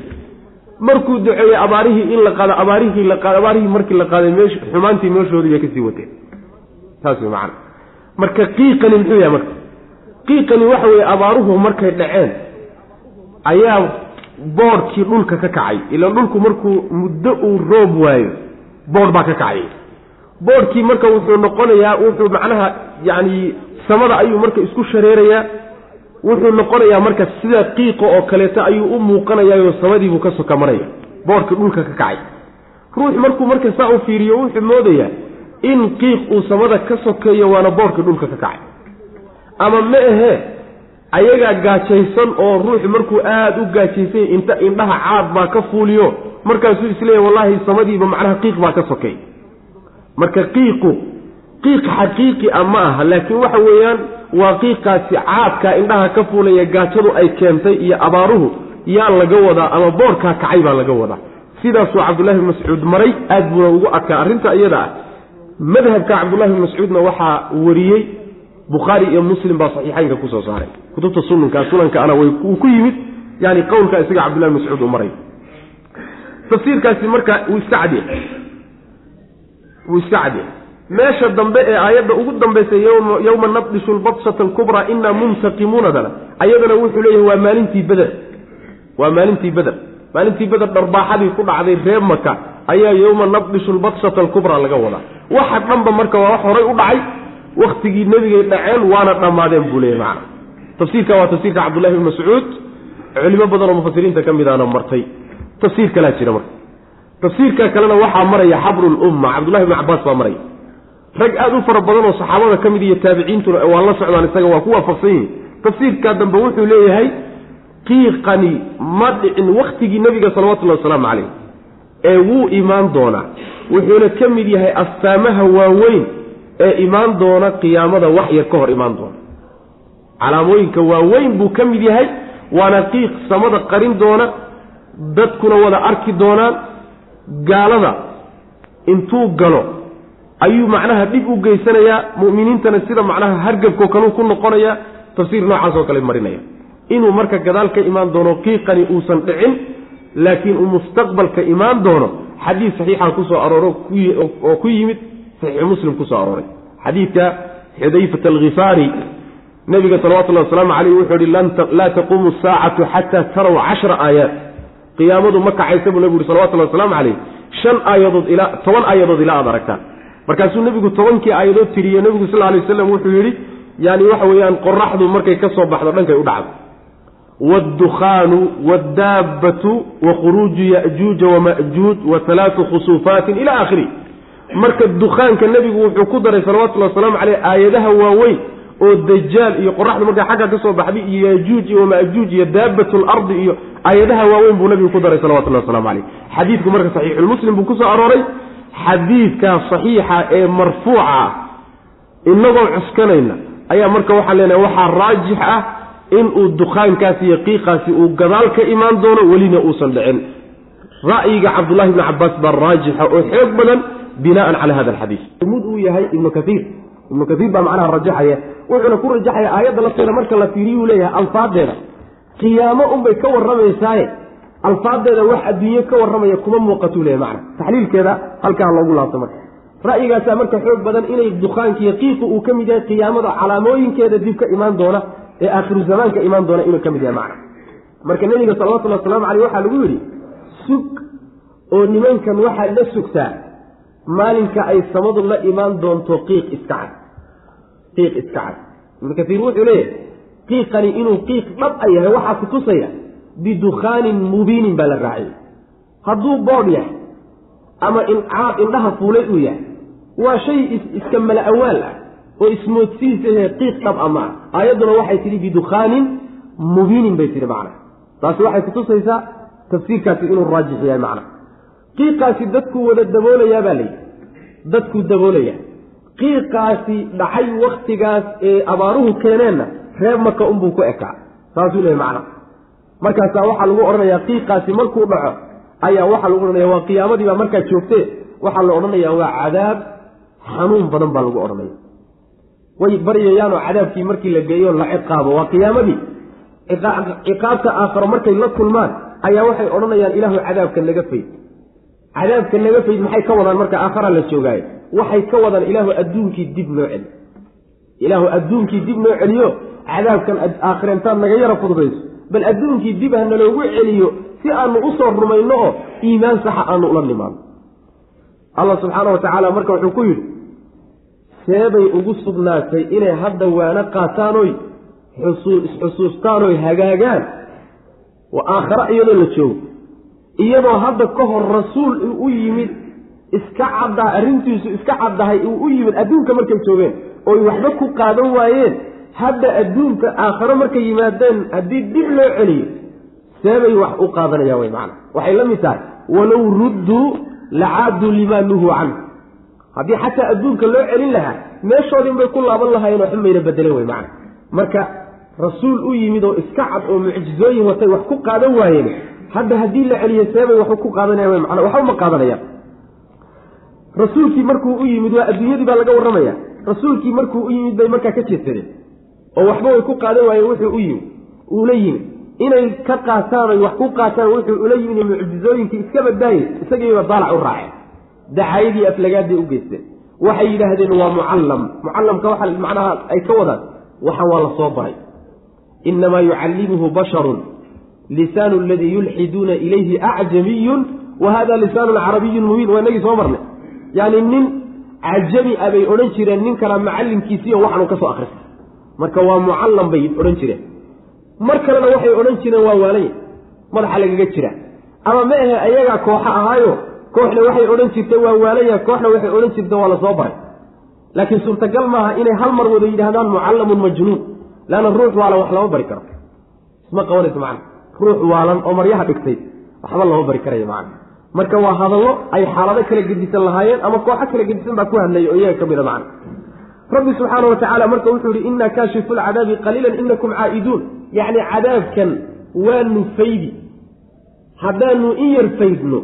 S1: markuu duceeyey abaarihii in la qaado abaarihii la qaado abaarihii markii la qaaday meesh xumaantii meeshoodii bay ka sii wateen saas wey macana marka qiiqani muxuu yahay marka? Qiiqani waxa weeye abaaruhu markay dhaceen ayaa boodhkii dhulka ka kacay. Ilaan dhulku markuu muddo uu roob waayo boodh baa ka kacay. Boodhkii marka wuxuu noqonayaa wuxuu macnaha yacni samada ayuu marka isku shareerayaa wuxuu noqonayaa marka sida qiiqa oo kaleeto ayuu u muuqanayaayoo samadiibuu ka soka maraya boodhkii dhulka ka kacay. Ruux markuu marka saa u fiiriyo wuxuu moodayaa in qiiq uu samada ka sokeeyo waana boodhkii dhulka ka kacay. Ama ma ahee ayagaa gaajaysan oo ruuxu markuu aada u gaajaysay inta indhaha caad baa ka fuuliyo markaasuu isleeyahy wallaahi samadiiba macnaha qiiq baa ka sokay. Marka qiiqu qiiq xaqiiqi a ma aha laakiin waxa weeyaan waa qiiqaasi caadkaa indhaha ka fuulaya gaajadu ay keentay iyo abaaruhu yaa laga wadaa ama boorkaa kacay baa laga wadaa. Sidaasuu cabdullahi bn mascuud maray aad buuna ugu adkaa arrinta iyada ah. Madhabka cabdullahi bn mascuudna waxaa wariyey bukhaari iyo muslim baa saxiixaynka ku soo saaray. Kutubta sunanka sunanka ana wuu ku yimid yani qowlka isaga cabdullahi bn mascuud uu maray. Tafsiirkaasi marka wuu iska wuu iska meesha dambe ee aayadda ugu dambaysa yowma nabdishu lbadsata alkubraa inaa muntaqimuunadana ayadana wuxuu leeyahay waa maalintii beder waa maalintii beder maalintii beder dharbaaxadii ku dhacday reer maka ayaa yowma nabdishu lbadsata alkubraa laga wadaa. Waxa dhanba marka waa wax horay u dhacay waktigii nebigay dhaceen waana dhammaadeen buu leeyahy macana tafsiirka waa tafsiirka cabdullahi bn mascuud. Culimo badan oo mufasiriinta ka mid ahna martay. Tafsiir kalaa jira marka. Tafsiirka kalena waxaa maraya xabrulumma cabdullahi bn cabaas baa maraya rag aada u fara badan oo saxaabada ka mid iyo taabiciintuna waa la socdaan isaga waa ku waafaqsan yihiin tafsiirkaa dambe wuxuu leeyahay qiiqani ma dhicin waktigii nebiga salawatullahi wasalaamu calayh. Ee wuu imaan doonaa. Wuxuuna ka mid yahay astaamaha waaweyn ee imaan doona qiyaamada wax yar ka hor imaan doona. Calaamooyinka waaweyn buu ka mid yahay waana qiiq samada qarin doona dadkuna wada arki doonaan gaalada intuu galo ayuu macnaha dhib u geysanayaa mu'miniintana sida macnaha hargabkoo kaleu ku noqonayaa tafsiir noocaasoo kale marinaya. Inuu marka gadaal ka imaan doono qiiqani uusan dhicin laakiin uu mustaqbalka imaan doono xadiis saxiixa ku soo arooro oo ku yimid saxiixu muslim ku soo arooray. Xadiidka xudayfat alkhifaari nabiga salawatullahi wasalaamu caleyh wuxuu yihi laa taquumu saacatu xataa taraw cashra aayaat qiyaamadu ma kacaysa buu nabigu yhi salawatullahi wasalaamu caleyh shan aayadood ilaa toban aayadood ilaa aad aragtaan markaasuu nebigu tobankii aayadood tiriye nebigu sal alay waslam wuxuu yidhi yani waxa weeyaan qoraxdu markay ka soo baxdo dhankay u dhacdo. Waddukhaanu waddaabbatu wa ya'juuja wama'juuj wa halaatu khusuufaatin ila aakhiri. Marka dukhaanka nebigu wuxuu ku daray salawatullahi wasalaamu caleyh aayadaha waaweyn oo dajaal iyo qoraxdu markay xagga ka baxday iyo yaajuuj iyo wama'juuj iyo daabbatu lardi iyo aayadaha waaweyn buu nabigu ku daray salawatullahi waslamu caleyh xadiidku marka saxiixulmuslim buu ku soo arooray xadiidkaa saxiixa ee marfuuca ah inagoo cuskanayna ayaa marka waxaan leenahay waxaa raajix ah inuu dukaankaasi iyo qiiqaasi uu gadaal ka imaan doono welina uusan dhicin. Ra'yiga cabdullahi bni cabaas baa raajixa oo xoog badan binaan cala hada alxadiis. Mud uu yahay ibnu kaiir ibnu kaiir baa macnaha rajaxaya wuxuuna ku rajaxaya aayadda lafteeda marka la fiiriyuu leeyahay alfaadeeda. Qiyaamo unbay ka warramaysaaye alfaadeeda wax adduunye ka warramaya kuma muuqatuu leeyahy macna. Taxliilkeeda halkaa loogu laabto marka. Ra'yigaasaa marka xoog badan inay dukaankiiyo qiiqu uu ka mid yahay qiyaamada calaamooyinkeeda dib ka imaan doona ee aakhiru zamaanka imaan doona inuu ka mid yahay macna. Marka nebiga salawatullhi wasalaamu caleyh waxaa lagu yidhi sug oo nimankan waxaad la sugtaa maalinka ay samadu la imaan doonto qiiq iska cad. Qiiq iska cad. Ibnu kaiir wuxuu leeyahay qiiqani inuu qiiq dhab a yahay waxaa ku tusaya bidukhaanin mubiinin baa la raaciyay hadduu boodh yahay ama incaaq indhaha fuulay uu yahay waa shay iska mala awaal ah oo ismoodsiisahe qiiq dhab a ma ah aayadduna waxay tidhi bidukhaanin mubiinin bay tihi macna. Taasi waxay kutusaysaa tafsiirkaasi inuu raajix yahay macna. Qiiqaasi dadkuu wada daboolayaa baa layidhi dadkuu daboolaya. Qiiqaasi dhacay waktigaas ee abaaruhu keeneenna reer maka unbuu ku ekaa. Saasuu leehay macna markaasaa waxaa lagu odhanayaa qiiqaasi markuu dhaco ayaa waxaa lagu odhanaya waa qiyaamadii baa markaa joogtee waxaa la odhanayaa waa cadaab xanuun badan baa lagu odhanaya. Way baryayaanoo cadaabkii markii la geeyo la ciqaabo waa qiyaamadii ciqaabta aakharo markay la kulmaan ayaa waxay odhanayaan ilaahu cadaabka naga fayd cadaabka naga fayd maxay ka wadaan marka aakhara la joogaayo waxay ka wadaan ilaahu adduunkii dib noo celi ilaahu adduunkii dib noo celiyo cadaabkan aakhireentaan naga yara fududayso bal adduunkii dib ha naloogu celiyo si aanu u soo rumayno oo iimaan saxa aanu ula nimaano allah subxaana wa tacaala marka wuxuu ku yidhi seebay ugu sugnaatay inay hadda waano qaataanoy isxusuustaanoy hagaagaan wa aakhare iyadoo la joogo. Iyadoo hadda ka hor rasuul u yimid iska caddaa arrintiisu iska caddahay uu u yimid adduunka markay joogeen oy waxba ku qaadan waayeen hadda adduunka aakhare markay yimaadeen haddii dib loo celiyo seebay wax u qaadanayaan way macana waxay la mid tahay walow rudduu lacaaduu limaa nuhuu canhu. Haddii xataa adduunka loo celin lahaa meeshoodin bay ku laaban lahaayeen waxba mayna bedeleen wey macana marka rasuul u yimid oo iska cad oo mucjizooyin watay wax ku qaadan waayeen hadda haddii la celiyo seebay waxu ku qaadanaya wey macana waxba ma qaadanayaan. Rasuulkii markuu u yimid waa adduunyadii baa laga warramaya rasuulkii markuu u yimid bay markaa ka jeedsadeen oo waxba way ku qaadan waayeen wuxuu u yimid uula yimid inay ka qaataan oy wax ku qaataan wuxuu ula yimid mucjizooyinkii iska badbaayey isagiiba daalac u raaceen. Dacaayadii aflagaadday u geysteen waxay yidhaahdeen waa mucallam. Mucallamka waxa macnaha ay ka wadaan. Waxan waa la soo baray. Inamaa yucallimuhu basharun. Lisaanu aladii yulxiduuna ilayhi acjamiyun. Wa hada lisaanun carabiyun mubiin. Waa inagii soo marnay. Yaani nin cajami a bay odhan jireen nin kala macallimkiisiiyo waxanu ka soo akristay marka waa mucallam bay odhan jireen. Mar kalena waxay odhan jireen waa waalanya madaxa lagaga jira. Ama ma ahe ayagaa kooxa ahaayo? Kooxna waxay odhan jirtay waa waalanya kooxna waxay odhan jirta waa la soo baray. Laakiin suurtagal maaha inay hal mar wada yidhahdaan mucallamun majnuun. Leanna ruux waalan wax lama bari karo. Isma qabanayso macana ruux waalan oo maryaha dhigtay. Waxba lama bari karayo macana marka waa hadallo ay xaalado kala gedisan lahaayeen ama kooxo kala gedisan baa ku hadlaya oo iyaga ka mida macana rabbi subxaana wa tacaala marka wuxuu yihi innaa kaashifu lcadaabi qaliilan inakum caa'iduun. Yacni cadaabkan waanu faydi. Haddaanu in yar faydno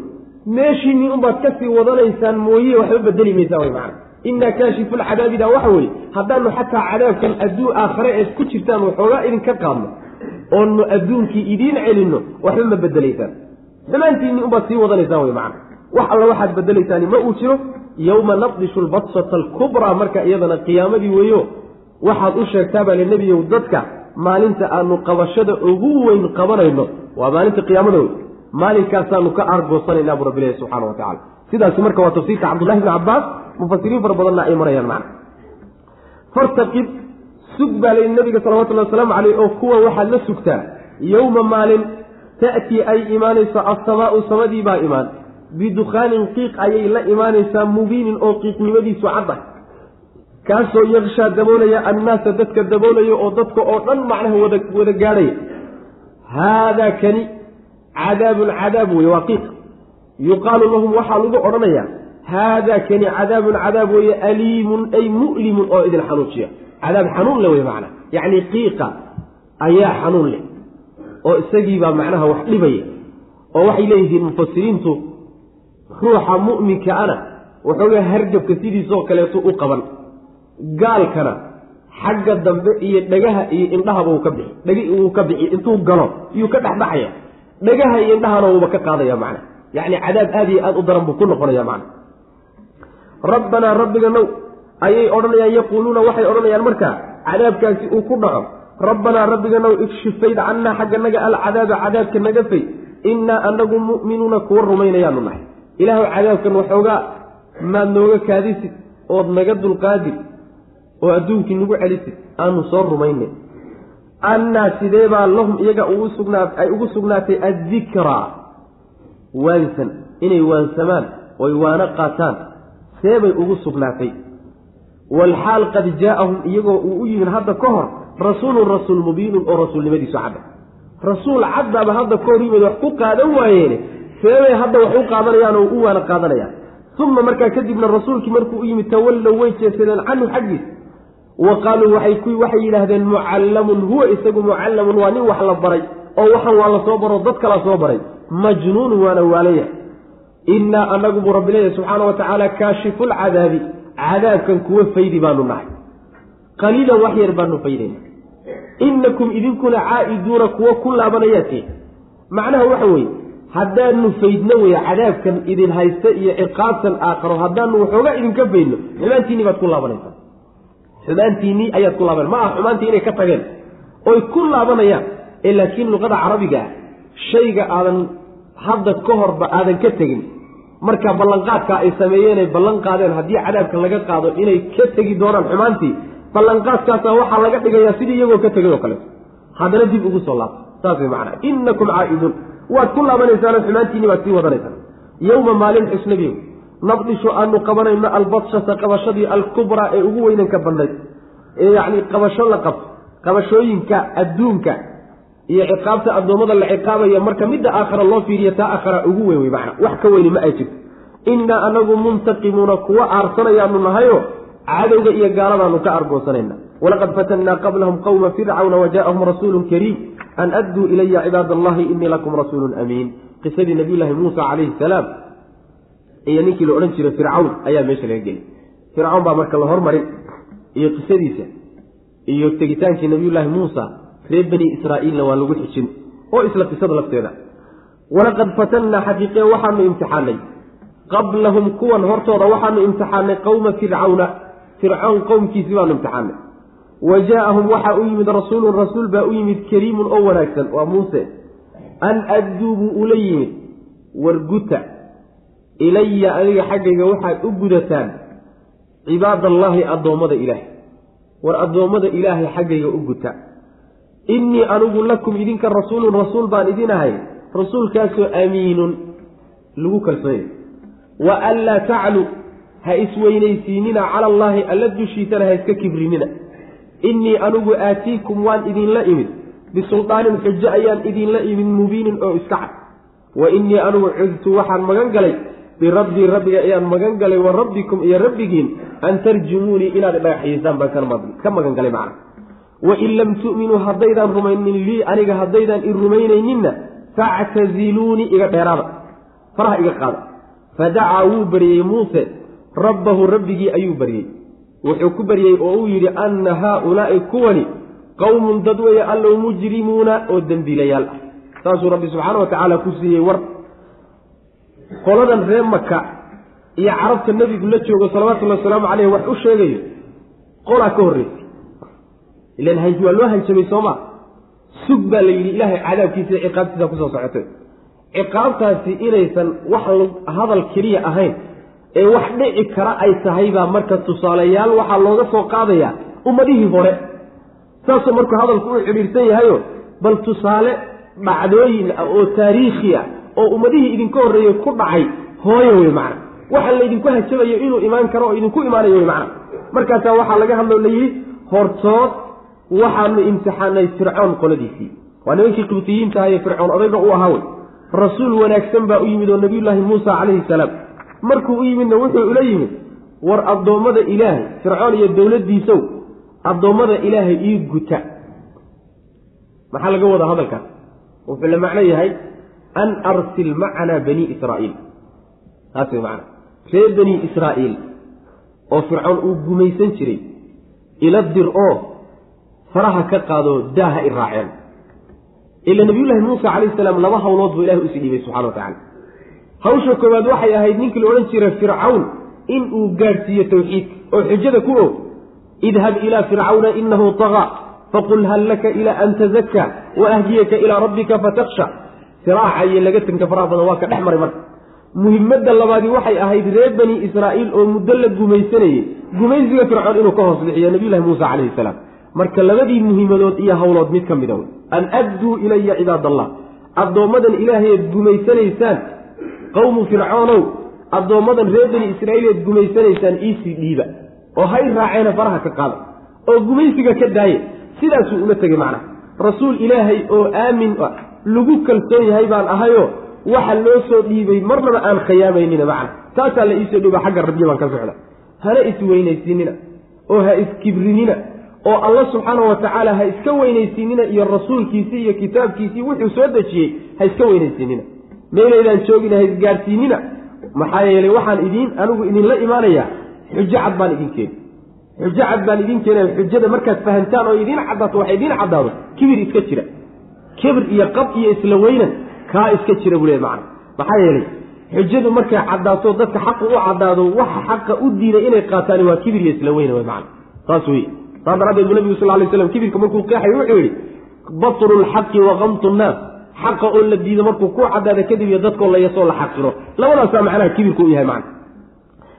S1: meeshiinii unbaad ka sii wadanaysaan mooye waxba bedeli maysaa way macana innaa kaashifu lcadaabida waxa weeye haddaanu xataa cadaabkan adduu aakhare eed ku jirtaan waxoogaa idinka qaadno oonu adduunkii idiin celinno waxba ma bedelaysaan dhammaantiinni unbaad sii wadanaysaan way macana wax alla waxaad bedelaysaani ma uu jiro yowma naqdishu lbadsata alkubraa marka iyadana qiyaamadii weeyo waxaad u sheegtaabaa le nebiyow dadka maalinta aanu qabashada ugu weyn qabanayno. Waa maalinta qiyaamada wey maalinkaasaanu ka aargoosanaynaa buu rabbilahi subxana wa tacala sidaasi marka waa tafsiirka cabdullahi bni cabbaas mufasiriin fara badanna ay marayaan macna. Fartaqib sug baa layidhi nabiga salawatullahi wasalaamu caleyh oo kuwa waxaad la sugtaa yowma maalin ta'tii ay imaanayso assamaau samadii baa imaan bidukhaanin qiiq ayay la imaanaysaa mubiinin oo qiiqnimadiisu cadda kaasoo yakshaa daboolaya annaasa dadka daboolaya oo dadka oo dhan macnaha wada wada gaadhaya. Haadaa kani cadaabun cadaab weye waa qiiq. Yuqaalu lahum waxaa lagu odhanayaa haadaa kani cadaabun cadaab weeye aliimun ay mu'limun oo idin xanuujiya cadaab xanuun le wey macnaa yacni qiiqa ayaa xanuun leh oo isagiibaa macnaha wax dhibaya oo waxay leeyihiin mufasiriintu ruuxa mu'minka ana waxoogaa hargabka sidiisoo kaleeto u qaban. Gaalkana xagga dambe iyo dhagaha iyo indhahaba uu ka bixi dhagi uu ka bixi intuu galo iyuu ka dhexbaxaya. Dhagaha iyo indhahana wuuba ka qaadaya macna. Yacni cadaab aada iyo aada u daran buu ku noqonaya macna. Rabbanaa rabbiga ayay odhanayaan yaquuluuna waxay odhanayaan markaa cadaabkaasi uu ku dhaco. Rabbanaa rabbiga now igshifayd cannaa xagga naga alcadaaba cadaabka naga fay. Innaa anagu mu'minuuna kuwa rumaynayaanu nahay ilaahu cadaabkan waxoogaa maad nooga kaadisid ood naga dulqaadid oo adduunkii nagu celisid aanu soo rumaynay annaa sidee baa lahum iyaga ay ugu sugnaatay addikraa waansan inay waansamaan oy waano qaataan seebay ugu sugnaatay. Walxaal qad jaa-ahum iyagoo uu u yimid hadda ka hor rasuulun rasuul mubiinun oo rasuulnimadiisu cadda. Rasuul caddaaba hadda ka hor yimid wax ku qaadan waayeene seebay hadda wax u qaadanayaan oo u waana qaadanayaan. Uma markaa kadibna rasuulkii markuu u yimid tawallow way jeesadeen canhu xaggiis. Wa qaaluu waxay yidhaahdeen mucallamun huwa isagu mucallamun waa nin wax la baray oo waxan waa la soo baro dad kala soo baray. Majnuunun waana waalaya. Innaa anagu buu rabbi leeyahy subxaana wa tacaala kaashifulcadaabi cadaabkan kuwa faydi baanu nahay. Qaliilan wax yar baanu faydayna innakum idinkuna caa'iduuna kuwo ku laabanayaati macnaha waxa weeye haddaanu faydno weye cadaabkan idin haysta iyo ciqaabtan aakharo haddaanu waxoogaa idinka faydno xumaantiinii baad ku laabanaysaa. Xumaantiinnii ayaad ku laaban. Ma aha xumaantii inay ka tageen. Oy ku laabanayaan ee laakiin luqada carabiga ah shayga aadan hadda ka horba aadan ka tegin. Marka ballanqaadka ay sameeyeenay ballan qaadeen haddii cadaabka laga qaado inay ka tegi doonaan xumaantii ballanqaadkaasa waxaa laga dhigayaa sidii iyagoo ka tegay oo kaleeto haddana dib ugu soo laabta. Saas way macnaa. Innakum caa'iduun waad ku laabanaysaano xumaantiinni baad sii wadanaysaan. Yowma maalin xusnabiyow nabdishu aanu qabanayno albadshata qabashadii alkubraa ee ugu weynanka badnayd. Ee yacni qabasho la qabto qabashooyinka adduunka iyo ciqaabta addoommada la ciqaabaya marka midda aakhara loo fiiriya taa aakhara ugu weyn wey macna wax ka weyni ma ay jirto. Innaa anagu muntaqimuuna kuwa aarsanayaanu nahayo cadowga iyo gaaladaanu ka argoosanayna walaqad fatannaa qablahum qowma fircawna wajaءahum rasuulu kariim an adduu ilaya cibaad allahi inii lakum rasuulun amiin qisadii nabiyullaahi muusa calayhi salaam iyo ninkii la odhan jiray fircawn ayaa meesha laga geli fircawn baa marka la hormarin iyo qisadiisa iyo tegitaankii nabiyullaahi muusa reer bani israa'iilna waa lagu xijin oo isla qisada lafteeda walaqad fatannaa xaqiiqe waxaanu imtixaanay qablahum kuwan hortooda waxaanu imtixaanay qowma fircawna fircawn qowmkiisii baanu imtixaanay wa jaa-ahum waxaa u yimid rasuulun rasuul baa u yimid kariimun oo wanaagsan waa muuse. An adduu buu ula yimid warguta ilaya adiga xaggayga waxaad u gudataan cibaadallaahi addoommada ilaahay. War addoommada ilaahay xaggayga u guta. Innii anigu lakum idinka rasuulun rasuul baan idin ahay rasuulkaasoo amiinun. Lagu kalsoonay. Wa an laa taclu ha isweynaysiinina cala allaahi alla dushiisana ha iska kibrinina innii anigu aatiikum waan idinla imid. Bisulطaanin xujo ayaan idinla imid mubiinin oo iska cad. Wa innii anigu cudtu waxaan magan galay. Birabbii rabbiga ayaan magan galay wa rabbikum iyo rabbigiin an tarjumuunii inaad dhagaxyiisaan baan ka magan galay macna. Wain lam tu'minuu haddaydaan rumaynin lii aniga haddaydaan i rumaynayninna factaziluunii iga dheeraada. Faraha iga qaada. Fadacaa wuu baryey muuse. Rabbahu rabbigii ayuu baryey wuxuu ku baryey oo uu yidhi anna haaulaa'i kuwani qowmun dad weeye allow mujrimuuna oo dembiilayaal ah. Saasuu rabbi subxaana wa tacaala ku siiyey war. Qoladan reer maka iyo carabta nebigu la joogo salawatullahi wasalaamu caleyh wax u sheegayo qolaa ka horreysay. Ilan waa loo hanjabay sooma sug baa la yidhi ilaahay cadaabkiisa iyo ciqaabtiisa ku soo socotay. Ciqaabtaasi inaysan wax hadal keliya ahayn ee wax dhici kara ay tahay baa marka tusaalayaal waxaa looga soo qaadayaa ummadihii hore. Saasuu markuu hadalku u xidhiirsan yahayo bal tusaale dhacdooyin ah oo taariikhi ah oo ummadihii idinka horreeyey ku dhacay hooyo wey macna. Waxa laydinku hajabayo inuu imaan karo oo idinku imaanayo wey macna. Markaasaa waxaa laga hadloo layidhi hortood waxaanu imtixaanay fircoon qoladiisii. Waa nimankii qibtiyiinta ahaye fircoon odayga u ahaa wey rasuul wanaagsan baa u yimid oo nabiyullaahi muusa calayhi salaam markuu u yimidna wuxuu ula yimid war addoommada ilaahay fircoon iyo dowladdiisow addoommada ilaahay ii guta. Maxaa laga wadaa hadalkaas wuxuu la macno yahay an arsil macanaa bani israa'iil. Taas way macana reer bani israa'iil oo fircoon uu gumaysan jiray ila dir oo faraha ka qaado daaha i raaceen. Ila nabiyullaahi muusa calayhi salaam laba hawlood buu ilahay u sii dhiibay subxana wa tacala hawsha koowaad waxay ahayd ninkii la odhan jiray fircawn in uu gaadhsiiyo tawxiidka oo xujada ku og idhab ilaa fircawna inahu tagaa faqul hal laka ilaa an tazakkaa wa ahdiyaka ilaa rabbika fataksha siraaca iyo lagatanka faraha badan waa ka dhex maray marka. Muhimadda labaadi waxay ahayd reer bani israa'iil oo muddo la gumaysanayey gumaysiga fircoon inuu ka hoos bixiyo nabiyullahi muusa calayhi salaam. Marka labadii muhimadood iyo howlood mid ka mida wey an adduu ilaya cibaadallah. Addoommadan ilaahayeed gumaysanaysaan qowmu fircoonow addoommadan reer bani israa'iileed gumaysanaysaan iisii dhiiba oo hay raaceena faraha ka qaada oo gumaysiga ka daaye sidaasuu ula tegey macnaha. Rasuul ilaahay oo aamin ah lagu kalsoon yahay baan ahayoo waxa loo soo dhiibay marnaba aan khiyaamaynina macna taasaa la iisoo dhiiba xagga rabbiya baan ka socda. Hana isweynaysiinina oo ha iskibrinina oo alla subxaanahu wa tacaala ha iska weynaysiinina iyo rasuulkiisii iyo kitaabkiisii wuxuu soo dejiyey ha iska weynaysiinina meelaydaan joogina ha isgaadhsiinina maxaa yeelay waxaan idiin anigu idinla imaanayaa xujo cad baan idin keeni xujo cad baan idin keenaya xujada markaad fahantaan oo idiin caddaato waxa idiin caddaado. Kibir iska jira. Kibir iyo qab iyo isla weynan kaa iska jira buu leey macana maxaa yeelay xujadu markay caddaato dadka xaqa u caddaado waxa xaqa u diiday inay qaataani waa kibir iyo isla weynan wey macana saas wey saas daraaddeed buu nabigu sal lay slam kibirka markuu qeexayo wuxuu yidhi batru lxaqi wa kamtu nnaas xaqa oo la diido markuu ku caddaada kadib iyo dadkoo la yasoo la xaqiro. Labadaasaa macnaha kibirku u yahay macana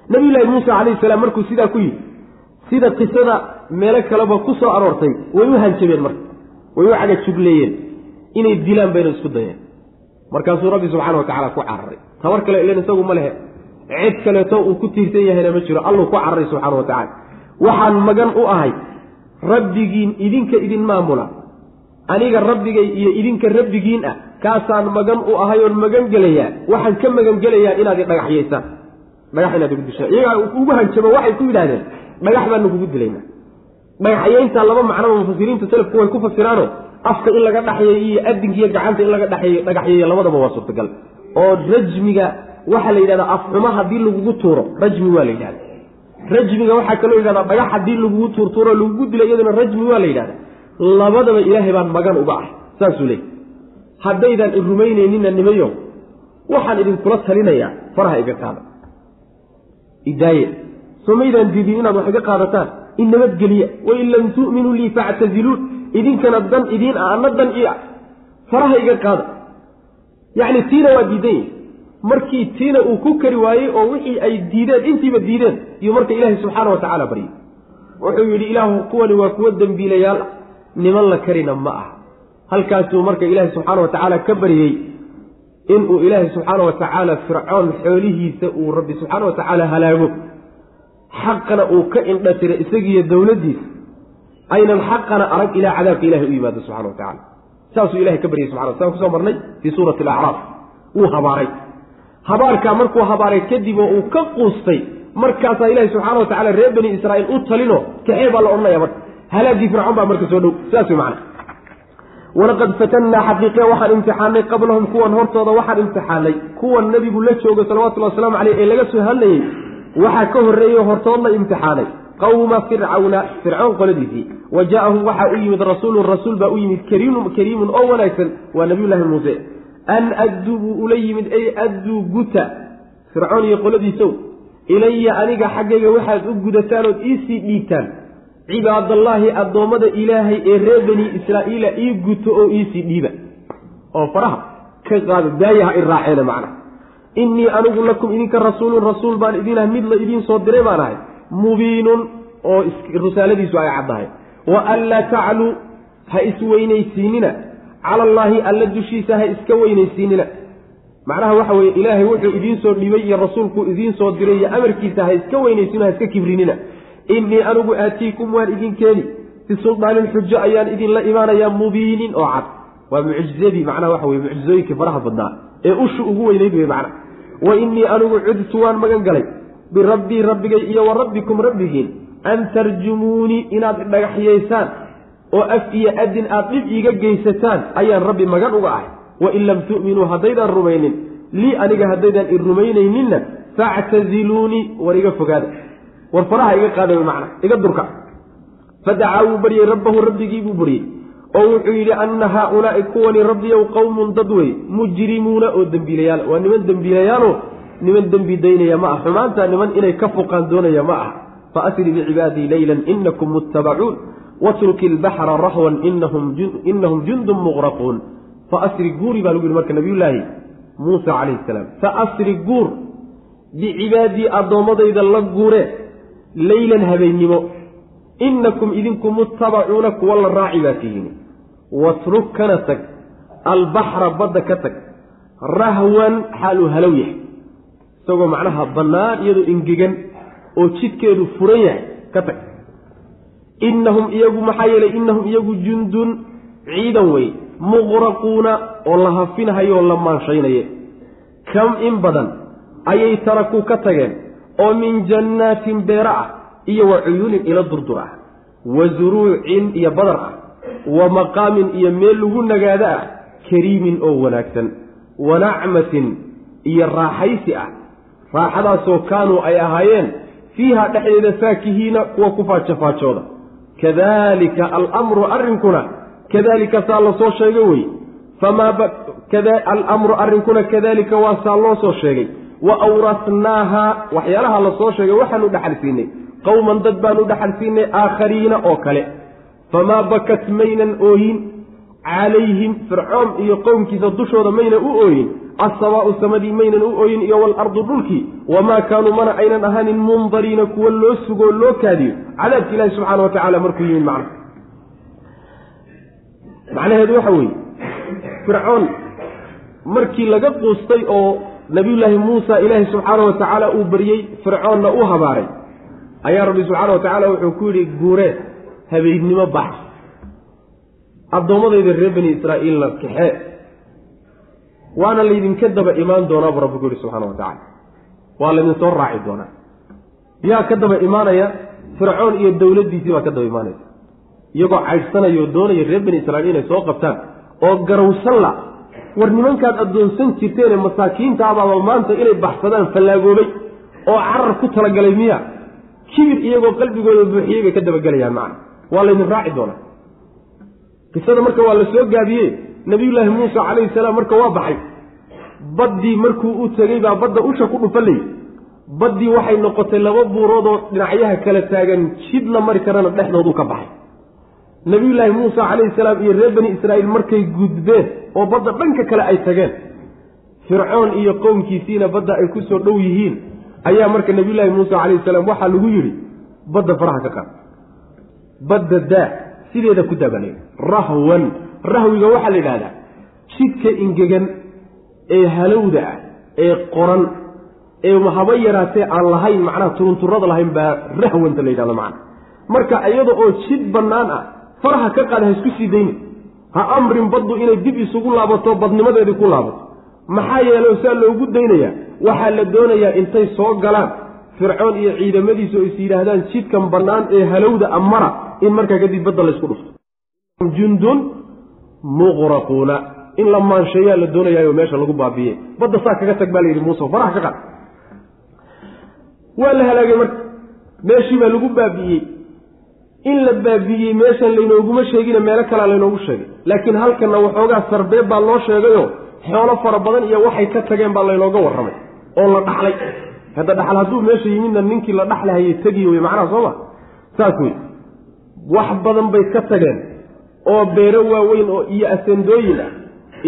S1: nabiyullaahi muuse calayhi salaam markuu sidaa ku yidhi sida qisada meelo kaleba ku soo aroortay way u hanjabeen marka. Way u cagajugleeyeen. Inay dilaan bayna isku dayeen. Markaasuu rabbi subxana wa tacala ku cararay. Tabar kale ilan isagu ma lehe. Cid kaleeto uu ku tiirsan yahayna ma jiro. Alluu ku cararay subxana wa waxaan magan u ahay rabbigiin idinka idin maamula aniga rabbigay iyo idinka rabbigiin ah kaasaan magan u ahay oon magan waxaan ka magan gelayaa inaad dhagaxyaysaan dhagax inaad igu dishaan iyagaa ugu hanjabo waxay ku yidhahdeen dhagax baanu kugu dilaynaa dhagaxyayntaa laba macnoba mufasiriinta selafku way ku fasiraano. Afka in laga dhaxyeeyo iyo adinka iyo gacanta in laga dhaxeeyo dhagaxyeeyo labadaba waa suurtagal. Oo rajmiga waxaa la yidhahdaa afxuma haddii lagugu tuuro rajmi waa la yidhahda rajmiga waxaa kaloo yidhahdaa dhagax haddii lagugu tuurtuuro lagugu dila iyaduna rajmi waa la yidhahda labadaba ilaahay baan magan uga ah saasuu leey haddaydaan i rumaynaynina nimayo waxaan idinkula talinayaa faraha iga qaada idaaye soo maydaan diidin inaad wax iga qaadataan in nabadgeliya wain lam tu'minuu lii factaziluun idinkana dan idiin ah anna dan ii ah faraha iga qaada. Yacni tiina waa diidan yahi markii tiina uu ku kari waayey oo wixii ay diideen intiiba diideen iyo marka ilaahay subxaana wa tacaala baryay wuxuu yidhi ilaahu kuwani waa kuwo dembiilayaal ah niman la karina ma ah. Halkaasuu marka ilaahay subxaana wa tacaala ka baryey inuu ilaahay subxaana wa tacaala fircoon xoolihiisa uu rabbi subxaana wa tacaala halaago. Xaqana uu ka indhatiro isagiiyo dowladdiisa aynan xaqana arag ilaa cadaabka ilahay u yimaado subxana wa tacala saasuu ilahay ka baryay subxana saan ku soo marnay fii suurati alacraaf. Wuu habaaray. Habaarkaa markuu habaaray kadib oo uu ka quustay markaasaa ilahi subxaana wa tacala reer bani israa'iil u talino kaxee baa la odhanaya marka halaagii fircoon baa marka soo dhow. Sidaas wey macana walaqad fatannaa xaqiiqe waxaan imtixaanay qablahum kuwan hortooda waxaan imtixaanay kuwan nebigu la joogo salawatullhi wasalaamu caleyh ee laga soo hadlayey waxaa ka horreeyey hortood la imtixaanay. Qawma fircawna fircoon qoladiisii. Wa jaa-ahum waxaa u yimid rasuulun rasuul baa u yimid kariimun kariimun oo wanaagsan waa nabiyullaahi muuse. An adduu buu ula yimid ay adduu guta. Fircoon iyo qoladiisow ilaya aniga xaggayga waxaad u gudataan ood iisii dhiibtaan cibaadallaahi addoommada ilaahay ee reer bani israa'iila ii guto oo iisii dhiiba. oo faraha ka qaada daayaha i raaceena macna. Innii anigu lakum idinka rasuulun rasuul baan idin ahay mid la idiin soo diray baan ahay mubiinun oo risaaladiisu ay caddahay
S2: wa anlaa tacluu ha isweynaysiinina cala allaahi alla dushiisa ha iska weynaysiinina macnaha waxa weeye ilaahay wuxuu idiin soo dhibay iyo rasuulkuu idiin soo diray iyo amarkiisa ha iska weynaysiino ha iska kibrinina innii anigu aatiikum waan idin keeni. Bisulaanin xujo ayaan idinla imaanayaa mubiinin oo cad. Waa mucjizadii macnaha waxa weye mucjizooyinkii faraha badnaa ee ushu ugu weynayd wey macna wa innii anigu cudtu waan magan galay. Birabbii rabbigay iyo wa rabbikum rabbigiin. An tarjumuunii inaad dhagaxyaysaan oo af iyo adin aad dhib iiga geysataan ayaan rabbi magan uga ahay. Wain lam tu'minuu haddaydaan rumaynin lii aniga haddaydaan i rumaynayninna factaziluunii war iga fogaada war faraha iga qaada macna iga durka. Fadacaa wuu baryey rabbahu rabbigii buu baryey oo wuxuu yidhi anna haaulaai kuwani rabbiyow qowmun dad wey mujrimuuna oo dembiilayaal. Waa niman dembiilayaalo niman dembi daynaya ma ah xumaanta niman inay ka fuqaan doonaya ma ah fa asri bicibaadii leylan inakum muttabacuun watruki ilbaxra rahwan inahum jundun muqraquun. Fa asri guuri baa lagu yihi marka nabiyullaahi muusa calayhi salaam. Fa asri guur bicibaadii addoommadayda la guure leylan habeennimo inakum idinku muttabacuuna kuwa la raaci baa tihiin. Watruk kana tag albaxra badda ka tag rahwan xaaluu halow yahay. Isagoo macnaha bannaan iyadoo ingegan oo jidkeedu furan yahay ka tag. Innahum iyagu maxaa yeelay innahum iyagu jundun ciidan wey muqraquuna oo la hafinahayo oo la maanshaynaye kam in badan ayay tarakuu ka tageen oo min jannaatin beero ah iyo wa cuyuunin ilo durdur ah wa zuruucin iyo badar ah wa maqaamin iyo meel lagu nagaado ah kariimin oo wanaagsan wa nacmatin iyo raaxaysi ah. Raaxadaasoo kaanuu ay ahaayeen fiiha dhexdeeda faakihiina kuwa ku faajofaajooda kadalika alamru arrinkuna kadalika saa la soo sheegay wey. Famaa alamru arrinkuna kadalika waa saa loo soo sheegay wa awrasnaaha waxyaalaha la soo sheegay waxaanu dhaxal siinay qowman dad baanu dhaxal siinay aakhariina oo kale famaa bakat maynan ooyin calayhim fircoon iyo qowmkiisa dushooda mayna u ooyin assabaau samadii maynan u ooyin iyo waalardu dhulkii wamaa kaanuu mana aynan ahaanin mundariina kuwa loo sugoo loo kaadiyo cadaabka ilaahi subxaana wa tacaala markuu yimid macna macnaheedu waxa weeye fircoon markii laga quustay oo nabiyullaahi muusa ilaahi subxaana wa tacaala uu baryey fircoonna u habaaray. Ayaa rabbi subxaana wa tacaala wuxuu ku yidhi guuree habeennimo bax. Addoommadayda reer bani israa'iilna kaxee waana laydinka daba imaan doonaa buu rabbi ku yihi subxana wa tacala waa laydinsoo raaci doonaa. Yaa ka daba imaanaya fircoon iyo dowladdiisii baa ka daba imaanaysa. Iyagoo caydhsanaya oo doonaya reer bani israiil inay soo qabtaan oo garawsan la war nimankaad addoonsan jirteene masaakiinta abaaba maanta inay baxsadaan fallaagoobay oo carar ku talagalay miya kibir iyagoo qalbigooda buuxiyey bay ka dabagelayaan macna. Waa laydin raaci doonaa. Qisada marka waa la soo gaabiye nabiyullaahi muusa calayhi salaam marka waa baxay. Baddii markuu u tegey baa badda usha ku dhufalay baddii waxay noqotay laba buuroodoo dhinacyaha kala taagan jid la mari karana dhexdoodu ka baxay. Nabiyullaahi muusa calayhi salaam iyo reer bani israa'iil markay gudbeen oo badda dhanka kale ay tageen. Fircoon iyo qowmkiisiina badda ay ku soo dhow yihiin ayaa marka nabiyullaahi muusa calayhi salaam waxaa lagu yidhi badda faraha ka qaad. Badda daa sideeda ku dabalay rahwan. Rahwiga waxaa la yidhahdaa jidka ingegan ee halowda ah ee qoran ee haba yaraatee aan lahayn macnaha turunturada lahayn baa rahwanta la yidhahda macna marka iyada oo jid bannaan ah faraha ka qaad ha isku sii dayni ha amrin baddu inay dib isugu laabato badnimadeedii ku laabato. Maxaa yeelay saa loogu daynayaa waxaa la doonayaa intay soo galaan. Fircoon iyo ciidamadiisu oo is yidhaahdaan jidkan bannaan ee halowda amara in markaa kadib badda laysku dhufto. Jundun muqraquuna. In la maansheeyaa la doonayaayoo meesha lagu baabiye badda saa kaga tag baa la yidhi muuse faraha ka qaad. Waa la halaagay marka. Meeshii baa lagu baabi'iyey in la baabi'iyey meeshan laynooguma sheegina meelo kalea laynoogu sheegay. Laakiin halkanna waxoogaa sarbeeb baa loo sheegayoo xoolo fara badan iyo waxay ka tageen baa laynooga warramay oo la dhaxlay. Hadda dhaxal hadduu meesha yimidna ninkii la dhaxlahayay tegiy wey macnaha soo ma? Saas wey wax badan bay ka tageen oo beero waaweyn oo iyo asendooyin ah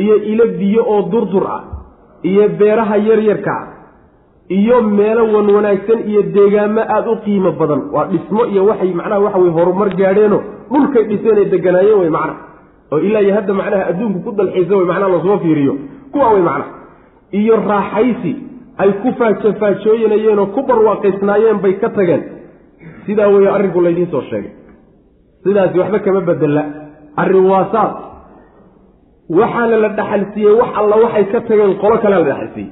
S2: iyo ilo biyo oo durdur ah iyo beeraha yaryarka ah iyo meelo wan wanaagsan iyo deegaamo aada u qiimo badan. Waa dhismo iyo waxay macnaha waxa weye horumar gaadheeno dhulkay dhiseen ay deganaayeen wey macnaha. Oo ilaa iyo hadda macnaha adduunku ku dalxiisa wey macnaha la soo fiiriyo. Kuwa wey macnaha. Iyo raaxaysi ay ku faajofaajooyanayeen oo ku barwaaqaysnaayeen bay ka tageen. Sidaa weeye arrinku laydiin soo sheegay. Sidaasi waxba kama bedela arrin waasaad waxaana la dhaxalsiiyey wax alla waxay ka tageen qolo kalea la dhaxalsiiyey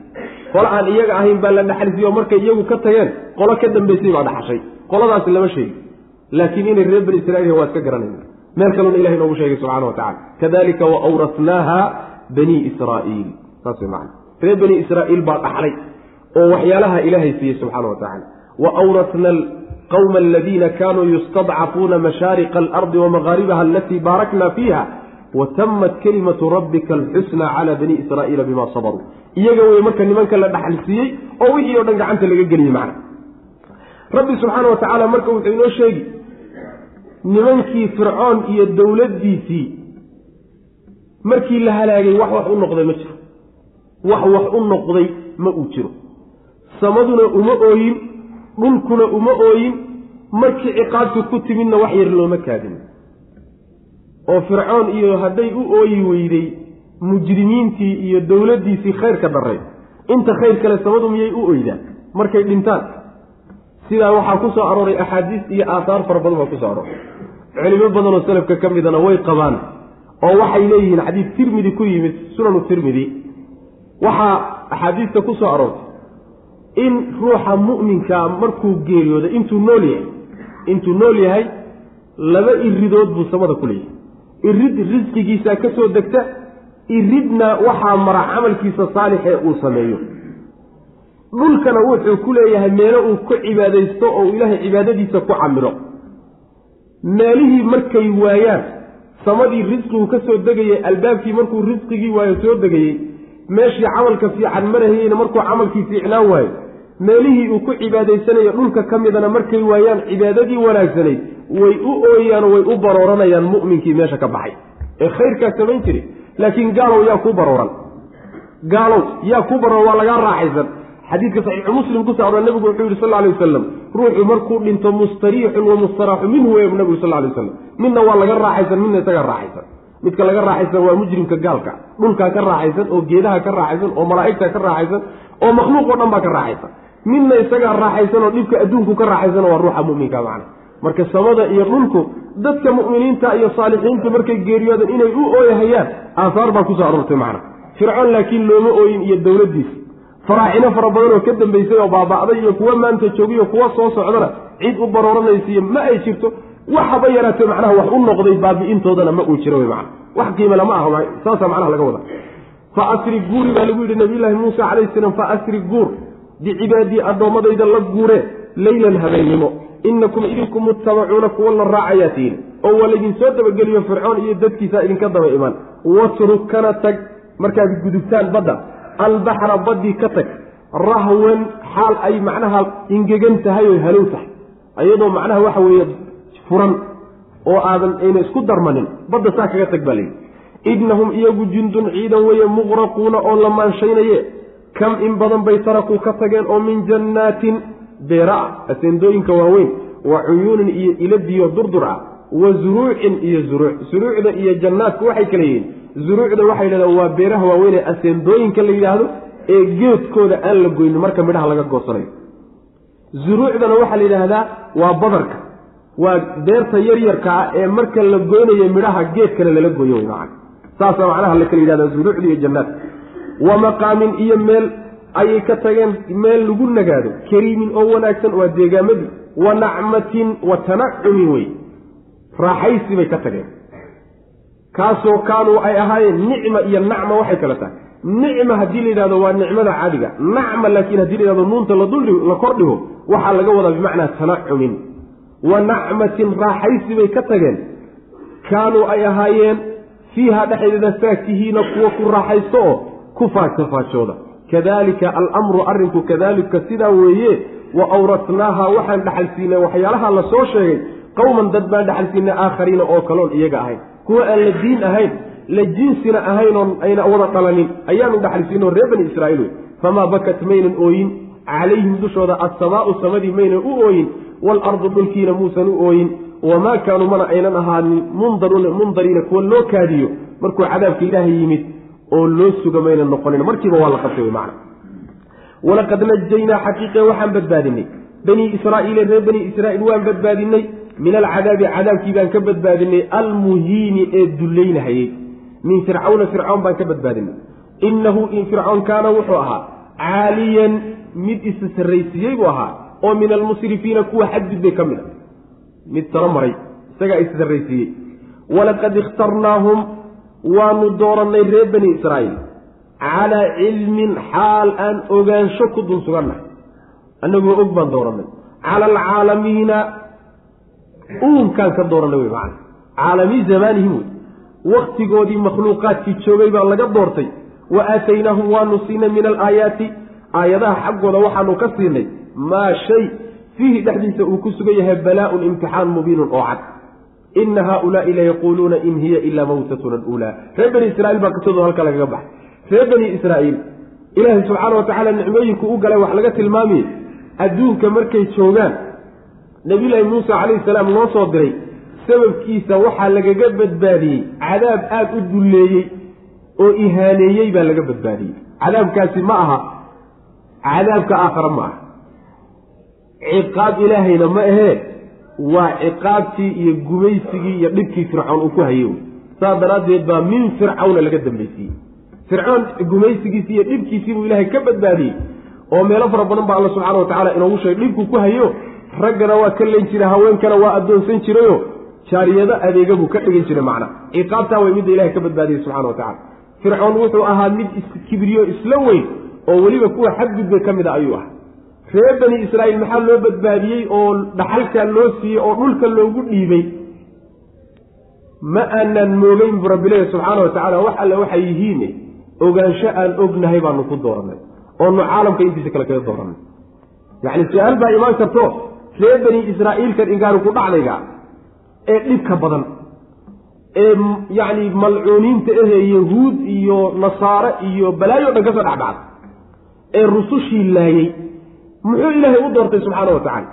S2: qolo aan iyaga ahayn baa la oo markay iyagu ka tageen qolo ka dambaysay baa dhaxashay. Qoladaasi lama sheegi laakiin inay reer bani israiil waa iska garanayna meel kaluna ilahay noogu sheegay subxana wa tacala kadalika wa awrasnaaha bani israa'iil. Saas way macana reer bani israa'iil baa dhaxlay oo waxyaalaha ilaahay siiyey subxaana wa tacala wa awrasna qawma aladiina kaanuu yustadcafuuna mashaariqa alardi wamagaaribaha alatii baarakna fiiha watamat kelimatu rabbika alxusna cala bani israa'iila bima sabaruu iyaga wey marka nimanka la dhaxalsiiyey oo wixii o dhan gacanta laga geliyey macna. Rabbi subxaana wa tacaala marka wuxuu inoo sheegi nimankii fircoon iyo dowladdiisii markii la halaagay wax wax u noqday ma jiro. Wax wax u noqday ma uu jiro. Samaduna uma ooyin dhulkuna uma ooyin markii ciqaabtu ku timidna wax yar looma kaadin oo fircoon iyo hadday u ooyi weyday mujrimiintii iyo dowladdiisii khayrka darray. Inta khayr kale samadu miyay u oydaa markay dhintaan. Sidaa waxaa ku soo arooray axaadiis iyo aathaar fara badan baa ku soo arooray. Culimo badanoo salafka ka midana way qabaan oo waxay leeyihiin xadiis tirmidi ku yimid sunanu tirmidi. Waxaa axaadiista ku soo aroortay in ruuxa mu'minkaa markuu geeriyooda intuu nool yahay intuu nool yahay laba iridood buu samada ku leeyahay irid risqigiisaa ka soo degta iridna waxaa mara camalkiisa saalixee uu sameeyo. Dhulkana wuxuu ku leeyahay meelo uu ku cibaadaysto oo ilaahay cibaadadiisa ku camiro. Meelihii markay waayaan samadii risqigu ka soo degayay albaabkii markuu risqigii waayo soo degayey meeshii camalka fiican marahayeyna markuu camalkii fiicnaan waayo meelihii uu ku cibaadaysanayo dhulka ka midana markay waayaan cibaadadii wanaagsanayd way u ooyaanoo way u barooranayaan mu'minkii meesha ka baxay. Ee khayrkaa samayn jiri laakiin gaalow yaa kuu barooran. Gaalow yaa kuu barooran waa lagaa raaxaysan. Xadiidka saxiixu muslim ku socda nabigu wuxuu yihi sal alay wasalam ruuxu markuu dhinto mustariixun wa mustaraaxu minhu wey nabigu sal lay wasalam midna waa laga raaxaysan midna isagaa raaxaysan. Midka laga raaxaysan waa mujrimka gaalka dhulkaa ka raaxaysan oo geedaha ka raaxaysan oo malaa'igta ka raaxaysan oo makhluuq oo dhan baa ka raaxaysan midna isagaa raaxaysan oo dhibka adduunku ka raaxaysan waa ruuxa muminka macna. Marka samada iyo dhulku dadka mu'miniinta iyo saalixiinta markay geeriyoodan inay u ooyahayaan aahaar baa ku soo aroortay macna. Fircoon laakiin looma ooyin iyo dowladdiisa faraaxino fara badan oo ka dambaysay oo baaba'day iyo kuwa maanta joogiyo kuwa soo socdana cid u barooranaysiiyo ma ay jirto waxaba yaraatee macnaha wax u noqday baabi'intoodana ma uu jiro wey macana wax qiima lama aha saasaa macnaha laga wada fa asri guuri baa lagu yidhi nabiyullaahi muusa calayhi salaam fa asri guur bicibaadii addoommadayda la guuree leylan habeennimo inakum idinku mutabacuuna kuwa la raacayaa tihin oo waa laydinsoo dabageliyo fircoon iyo dadkiisa idinka daba iman watruk kana tag markaad gudubtaan badda albaxra baddii ka tag rahwan xaal ay macnaha ingegan tahay oo halow tahay ayadoo macnaha waxa weeye furan oo aadan ayna isku darmanin badda saa kaga tag baa layidhi innahum iyagu jundun ciidan weeye muqraquuna oo la maanshaynaye kam in badan bay tarakuu ka tageen oo min jannaatin beera ah aseendooyinka waaweyn wa cuyuunin iyo iladiyo durdur ah wa zuruucin iyo zuruuc. Zuruucda iyo jannaadku waxay kala yihiin. Zuruucda waxay yidhahdaan waa beeraha waaweyn ee aseendooyinka la yidhaahdo ee geedkooda aan la goynin marka midhaha laga goosanayo. Zuruucdana waxaa la yidhaahdaa waa badarka. Waa beerta yaryarka ah ee marka la goynayo midhaha geed kale lala goyo wey macana saasaa macnaha la kala yidhahdaa zuruucda iyo jannaadka wa maqaamin iyo meel ayay ka tageen meel lagu nagaado. Kariimin oo wanaagsan waa deegaamadii wa nacmatin wa tanacumin wey. Raaxaysi bay ka tageen. Kaasoo kaanuu ay ahaayeen nicma iyo nacma waxay kala tahay. Nicma haddii la yidhahdo waa nicmada caadiga. Nacma laakiin haddii la yidhahdo nuunta la kordhigo waxaa laga wadaa bimacnaa tanacumin wa nacmatin raaxaysi bay ka tageen. Kaanuu ay ahaayeen fiiha dhexdeeda faakihiina kuwa ku raaxaysto oo ku faajsafaajooda kadalika alamru arrinku kadalika sidaa weeye wa awratnaaha waxaan dhaxalsiinay waxyaalaha la soo sheegay qowman dad baan dhaxalsiinay aakhariina oo kaloon iyaga ahayn. Kuwa aan la diin ahayn la jinsina ahayn oon ayna wada dhalanin ayaanu dhaxalsiinoo reer bani israa'iil wey famaa bakat maynan ooyin calayhim dushooda assamaau samadii mayna u ooyin waalardu dhulkiina muusan u ooyin wamaa kaanuu mana aynan ahaanin mundariina kuwa loo kaadiyo. Markuu cadaabka ilaahay yimid oo loo suga mayna noqonin markiiba waa la qabtay wy macna. Walaqad najaynaa xaqiiqe waxaan badbaadinay. Banii israa'iila reer banii israa'iil waan badbaadinay. Min alcadaabi cadaabkii baan ka badbaadinay. Almuhiini ee dullaynahayey min fircawna fircawn baan ka badbaadinay. Innahu in fircoon kaana wuxuu ahaa caaliyan mid isa sarraysiiyey buu ahaa oo min almusrifiina kuwa xadgudbay ka mid a mid talo maray isagaa isa sarraysiiyey. Walaqad ikhtarnaahum waanu doorannay reer bani israa'iil calaa cilmin xaal aan ogaansho ku dul sugannahay annagoo og baan doorannay cala alcaalamiina uunkaan ka doorannay wey macana caalami zamaanihim wey waktigoodii makhluuqaadkii joogay baa laga doortay. Wa aataynaahum waanu siinay min alaayaati. Aayadaha xaggooda waxaanu ka siinay maa shay fiihi dhexdiisa uu ku sugan yahay balaa-un imtixaan mubiinun oo cad ina haaulaai layaquuluuna in hiya ilaa mawtatuna aluulaa. Reer bani israiil baa qisadooda halka lagaga baxay. Reer bani israa'iil ilaahay subxaana wa tacaala nicmooyinku u galay wax laga tilmaamiyey. Adduunka markay joogaan nabiyulaahi muuse calayhi salaam loo soo diray. Sababkiisa waxaa lagaga badbaadiyey. Cadaab aada u dulleeyey oo ihaaneeyey baa laga badbaadiyey. Cadaabkaasi ma aha. Cadaabka aakhara ma aha. Ciqaab ilaahayna ma ahee waa ciqaabtii iyo gumaysigii iyo dhibkii fircoon uu ku hayey saas daraaddeed baa min fircawna laga dambaysiiyey fircoon gumaysigiisii iyo dhibkiisii buu ilaahay ka badbaadiyey oo meelo fara badan baa alla subxana wa tacala inoogu sheegay dhibkuu ku hayo. Raggana waa ka len jiray haweenkana waa addoonsan jirayo jaariyado adeega buu ka dhigan jiray macna. Ciqaabtaa way midda ilahay ka badbaadiyey subxana wa tacala fircoon wuxuu ahaa mid iskibriyo isla weyn oo weliba kuwa xadgudbay ka mid a ayuu ah reer bani israa'iil maxaa loo badbaadiyey oo dhaxalkaa loo siiyey oo dhulka loogu dhiibay? Ma aanaan moogeyn buu rabbileeya subxaana wa tacala wax alle waxay yihiine ogaansho aan ognahay baanu ku doorannay oonu caalamka intiisa kale kaga doorannay yacni su'aal baa imaan karto reer bani israa'iilkan ingaari ku dhacdayga ee dhibka badan ee yacni malcuuniinta ahee yahuud iyo nasaare iyo balaayo dhan ka soo dhexdhacda ee rusushii laayey muxuu ilaahay u doortay subxaana wa tacaala?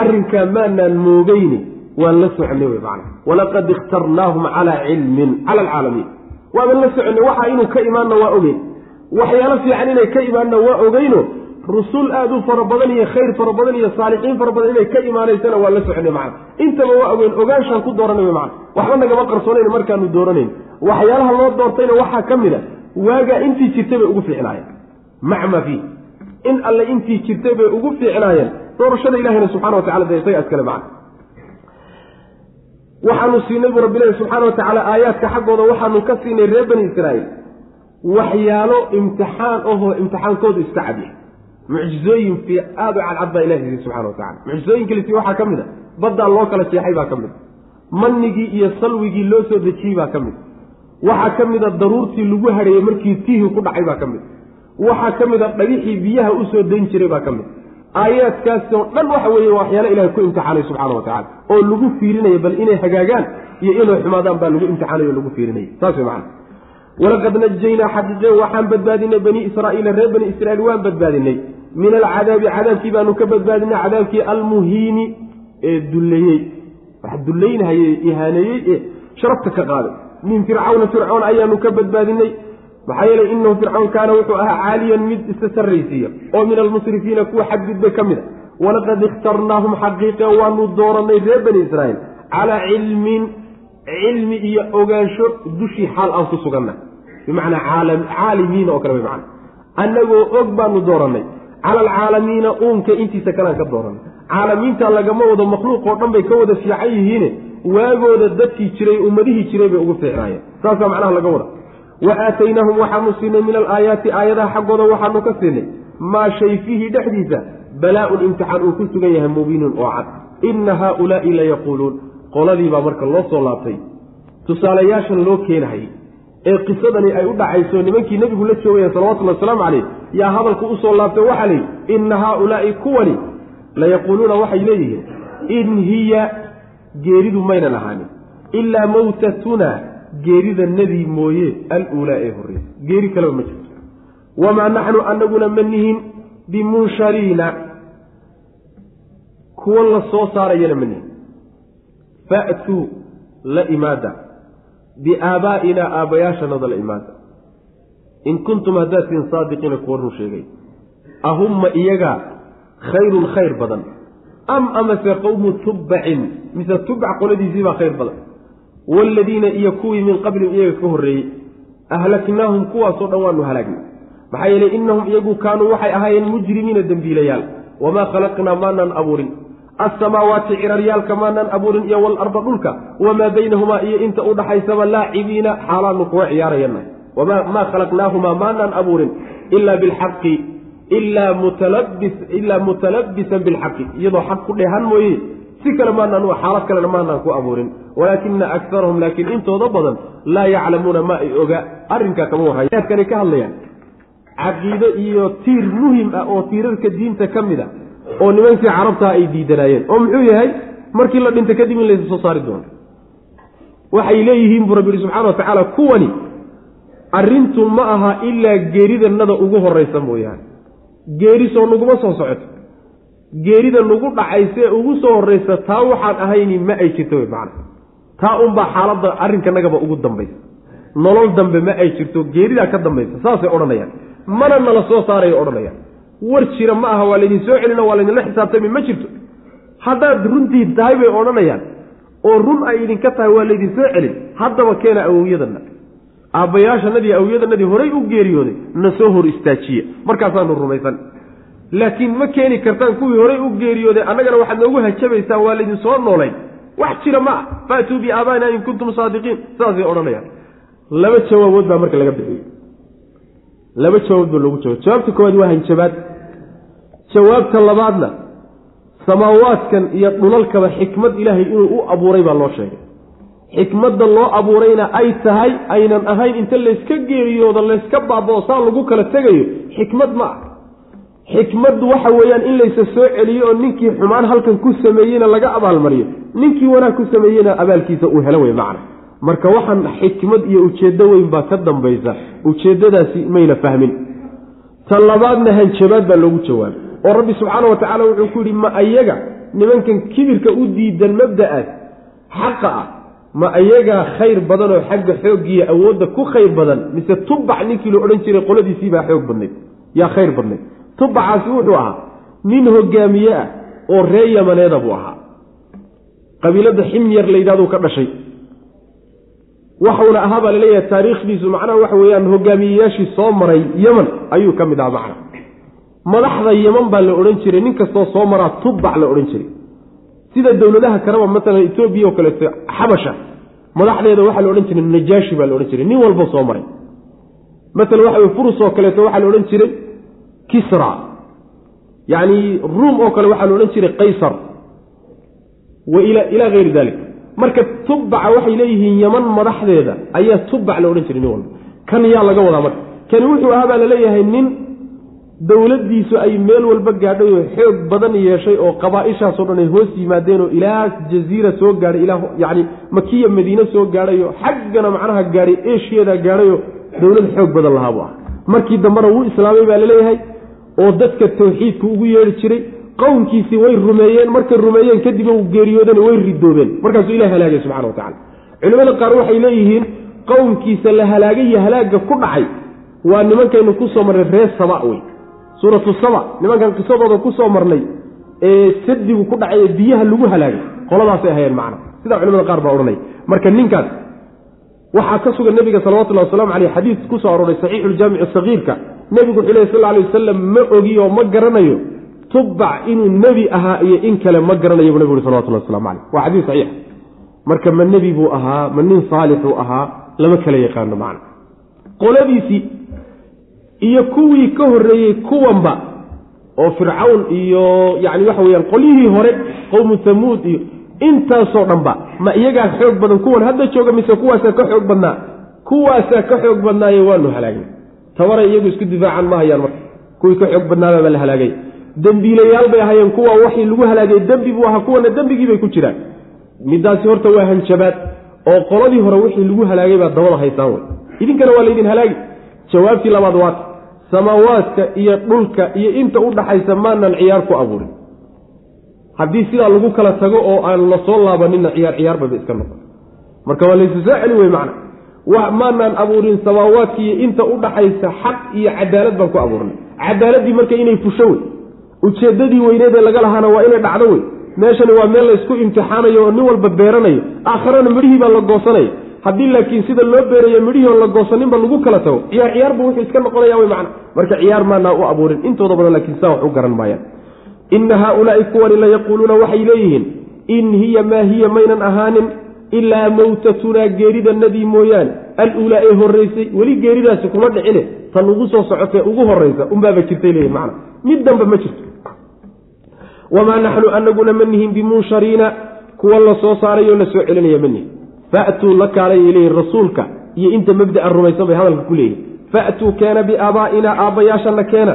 S2: Arrinkaa maanaan moogeyni waan la soconay wey macana walaqad ikhtarnaahum calaa cilmin cala alcaalamiin waaban la soconay waxaa inuu ka imaanna waa ogeyn. Waxyaalo fiican inay ka imaanna waa ogeyno rusul aada u fara badan iyo khayr fara badan iyo saalixiin fara badan inay ka imaanaysana waa la soconay macana intaba waa ogeyn ogaanshaan ku dooranay wey macana waxba nagama qarsoonayn markaanu dooranayn waxyaalaha loo doortayna waxaa ka mid a waagaa intii jirtay bay ugu fiicnaayeen. Maca maa fiih in alle intii jirtay bay ugu fiicnaayeen. Doorashada ilahina subxana wa tacala dee isaga iskale macna. Waxaanu siinay buu rabbilahi subxaana wa tacaala aayaadka xaggooda waxaanu ka siinay reer bani israa'iil waxyaalo imtixaan ahoo imtixaankoodu iska cadyahay mucjizooyin fii aada u cadcad baa ilahi siiyey subxana wa tacala mucjizooyinkalisi waxaa ka mid a. Baddaa loo kala jeexay baa ka mid mannigii iyo salwigii loo soo dejiyey baa ka mid waxaa ka mid a daruurtii lagu hadheeyey markii tiihii ku dhacay baa ka mid waxaa ka mid a dhagixii biyaha u soo dayn jiray baa ka mid. Aayaadkaasi oo dhan waxa weeye waxyaalo ilahay ku imtixaanay subxana wa tacala oo lagu fiirinaya bal inay hagaagaan iyo inay xumaadaan baa lagu imtixaanay lagu fiirinaya. Saas way macana walaqad najaynaa xaqiiqe waxaan badbaadinay banii israa'iila reer bani israiil waan badbaadinay. Min alcadaabi cadaabkii baanu ka badbaadinay cadaabkii almuhiini ee dulleeyey wax dullaynhayey ihaaneeyey ee sharafta ka qaaday. Min fircawna fircoon ayaanu ka badbaadinay maxaa yeelay inahu fircoon kaana wuxuu ahaa caaliyan mid isa sarraysiiya oo min almusrifiina kuwa xadgudbay ka mid a. walaqad ikhtarnaahum xaqiiqe waanu dooranay reer bani israa'iil calaa cilmin cilmi iyo ogaansho dushii xaal aan ku suganna bimacnaa caalimiina oo kale way macana annagoo og baanu doorannay. cala alcaalamiina uunka intiisa kalean ka doorannay. caalamiinta lagama wado makhluuq oo dhan bay ka wada fiican yihiine. waagooda dadkii jiray ummadihii jiray bay ugu fiicnaayeen. saasaa macnaha laga wada wa aataynaahum waxaanu siinay min alaayaati aayadaha xaggooda waxaanu ka siinay maa shay fiihi dhexdiisa balaa-un imtixaan uu ku sugan yahay mubiinun oo cad inna haaulaai qoladii baa marka loo soo laabtay tusaalayaashan loo keenahayay ee qisadani ay u dhacayso nimankii nebigu la joogaya salawatullhi wasalaamu caleyh yaa hadalku u soo laabtay waxaa layidhi inna haaulaai kuwani layaquuluuna waxay leeyihiin in hiya geeridu maynan ahaanin ilaa mawtatuna geerida nebi mooye aluulaa ee horreysa geeri kaleba ma jirto. Wamaa naxnu anaguna ma nihin bimunshariina kuwa la soo saarayana ma nihin. Fa'tuu la imaada. Biaabaa'inaa aabbayaashanada la imaada. In kuntum haddaad tihin saadiqiina kuwa run sheegay. Ahumma iyagaa khayrun khayr badan. Am amase qowmu tubbacin mise tubbac qoladiisii baa khayr badan waaladiina iyo kuwii min qablihim iyaga ka horreeyey ahlaknaahum kuwaasoo dhan waanu halaagnay maxaa yeelay innahum iyagu kaanuu waxay ahaayeen mujrimiina dembiilayaal wamaa khalaqnaa maanaan abuurin alsamaawaati ciraryaalka maanaan abuurin iyo walarda dhulka wamaa baynahumaa iyo inta u dhaxaysaba laacibiina xaalaanu kuwa ciyaarayana maa khalaqnaahumaa maanaan abuurin ilaa bilxaqi ilaa mutalabisan bilxaqi iyadoo xaq ku dheehan mooye si kale maanaan xaalad kalena maanaan ku abuurin. Walaakina akarahum laakiin intooda badan laa yaclamuuna ma ay oga. Arrinkaa kama warhayaadkani ka hadlayaan. Caqiide iyo tiir muhiim ah oo tiirarka diinta ka mid a oo nimankii carabtaa ay diidanaayeen. Oo muxuu yahay? Markii la dhinta kadib in laysa soo saari doono. Waxay leeyihiin buu rabbi subxana wa tacaala kuwani arrintu ma aha ilaa geeridanada ugu horraysa mooyaane. Geerisoo naguma soo socoto geerida nagu dhacaysa ee ugu soo horraysa taa waxaan ahayni ma ay jirto wey macana taa unbaa xaaladda arrinkanagaba ugu dambaysa. Nolol dambe ma ay jirto geeridaa ka dambaysa saasay odhanayaan. Mana nala soo saarayo odhanayaan. War jira ma aha waa laydin soo celino waa laydinla xisaabtami ma jirto. Haddaad runtii tahay bay odhanayaan oo run ay idinka tahay waa laydin soo celin. Haddaba keena awowyadanna. Aabbayaashanadii awowyadanadii horay u geeriyooday na soo hor istaajiya. Markaasaanu rumaysan laakiin ma keeni kartaan kuwii horay u geeriyooday annagana waxaad noogu hajabaysaan waa laydin soo noolayn wax jira ma ah faatuu biaabaina in kuntum saadiqiin. Saasay odhanayaan. Laba jawaabood baa marka laga bixiyey. Laba jawaab baa loogu jawaab jawaabta koowaad waa hanjabaad. Jawaabta labaadna samaawaadkan iyo dhulalkaba xikmad ilaahay inuu u abuuray baa loo sheegay. Xikmadda loo abuurayna ay tahay aynan ahayn inta layska geeriyoodo layska baabao saa lagu kala tegayo xikmad ma ah xikmaddu waxa weeyaan in laysa soo celiyo oo ninkii xumaan halkan ku sameeyeyna laga abaalmariyo. Ninkii wanaag ku sameeyeyna abaalkiisa uu helo wey macna. Marka waxaan xikmad iyo ujeeddo weyn baa ka dambaysa. Ujeeddadaasi mayna fahmin. Tan labaadna hanjabaad baa loogu jawaabay. Oo rabbi subxaana wa tacaala wuxuu ku yidhi ma ayaga nimankan kibirka u diidan mabda'aas xaqa ah. Ma ayagaa khayr badan oo xagga xooggiiyo awoodda ku khayr badan. Mise tubac ninkii la odhan jiray qoladiisiibaa xoog badnayd. Yaa khayr badnayd tubacaasi wuxuu ahaa nin hogaamiye ah oo ree yamaneeda buu ahaa. Qabiilada ximyar la yidhahduu ka dhashay. Waxuuna ahaa baa la leeyahay taariikhdiisu macnaha waxa weeyaan hogaamiyeyaashii soo maray yeman ayuu ka mid ahaa macna madaxda yeman baa la odhan jiray nin kastoo soo maraa tubac la odhan jiray. Sida dowladaha kaleba masalan etoobiya oo kaleeto xabasha madaxdeeda waxaa la odhan jiray najaashi baa la odhan jiray nin walba soo maray. Masalan waxa wey furus oo kaleeto waxaa la odhan jiray kisra. Yacni ruum oo kale waxaa la odhan jiray qaysar. Wa ilaa hayri dalik marka tubaca waxay leeyihiin yeman madaxdeeda ayaa tubac la odhan jiray nin walba. Kan yaa laga wadaa marka. Kani wuxuu ahaa baa la leeyahay nin dowladdiisu ay meel walba gaadhay oo xoog badan yeeshay oo qabaa-ishaasoo dhan ay hoos yimaadeen oo ilaa jaziira soo gaadhay ilaa yacni makiya madiine soo gaadhay oo xaggana macnaha gaadhay eshiyadaa gaadhay oo dowlad xoog badan lahaa buu ah markii dambena wuu islaamay baa la leeyahay oo dadka tawxiidku ugu yeedhi jiray qowmkiisii way rumeeyeen markay rumeeyeen kadibna uu geeriyoodana way ridoobeen. Markaasuu ilah halaagay subxana wa tacala culimmada qaar waxay leeyihiin qowmkiisa la halaagay iyo halaagga ku dhacay waa nimankaynu ku soo marnay reer saba wey suuratu saba nimankan qisadooda ku soo marnay ee sadigu ku dhacay ee biyaha lagu halaagay qoladaasay ahayeen macna sidaa culimada qaar baa odhanaya marka ninkaas waxaa ka sugan nebiga salawatullahi waslamu caleyh xadiis ku soo arooray saxiixuljaamici sagiirka nebigu wuxuu lehy sal alay wasalam ma ogi oo ma garanayo tubac inuu nebi ahaa iyo in kale ma garanayo buu nebigu ui salawatullah waslamu caleyh waa xadiis saxiix. Marka ma nebi buu ahaa ma nin saalixuu ahaa lama kala yaqaano macna. Qoladiisii iyo kuwii ka horreeyey kuwanba oo fircawn iyo yacni waxa weyaan qolyihii hore qowmu tamuud iyo intaasoo dhanba ma iyagaa xoog badan kuwan hadda jooga mise kuwaasaa ka xoog badnaa kuwaasaa ka xoog badnaaye waanu halaagay tabaray iyagu isku difaacan ma hayaan marka. Kuwii ka xoog badnaabaa la halaagay. Dembiilayaal bay ahaayeen kuwa waxii lagu halaagay dembi buu ahaa kuwana dembigii bay ku jiraan. Midaasi horta waa hanjabaad oo qoladii hore wixii lagu halaagay baa dabada haysaan wey idinkana waa laydin halaagi. Jawaabtii labaad waata samaawaadka iyo dhulka iyo inta u dhaxaysa maanaan ciyaar ku abuurin. Haddii sidaa lagu kala tago oo aan la soo laabanina ciyaar ciyaarbaba iska noqon. Marka waa laysu soo celi wey macna maanaan abuurin samaawaadka iyo inta u dhaxaysa xaq iyo cadaalad baan ku abuurnay. Cadaaladdii marka inay fusho wey. Ujeeddadii weyneedee laga lahaana waa inay dhacdo wey. Meeshani waa meel laysku imtixaanayo oo nin walba beeranayo. Aakharana midhihii baa la goosanaya haddii laakiin sida loo beerayo midhihii oo la goosaninba lagu kala tago ciyaar ciyaarba wuxuu iska noqonaya wey macna. Marka ciyaar maanaa u abuurin intooda badan laakiin saa wax u garan maayaan inna haaulaai kuwani la yaquuluuna waxay leeyihiin in hiya maa hiya maynan ahaanin ilaa mawtatunaa geeridanadii mooyaane. Aluulaa ee horraysay weli geeridaasi kuma dhicine. Tan ugu soo socotee ugu horraysa unbaaba jirtay leeyihiin macna. Mid danba ma jirto. Wamaa naxnu anaguna ma nihin bimunshariina kuwa la soo saarayoo la soo celinaya ma nihin faatuu la kaalayay leeyihiin rasuulka. Iyo inta mabda'an rumaysan bay hadalka ku leeyihiin faatuu keena biaabaa'inaa aabbayaashana keena.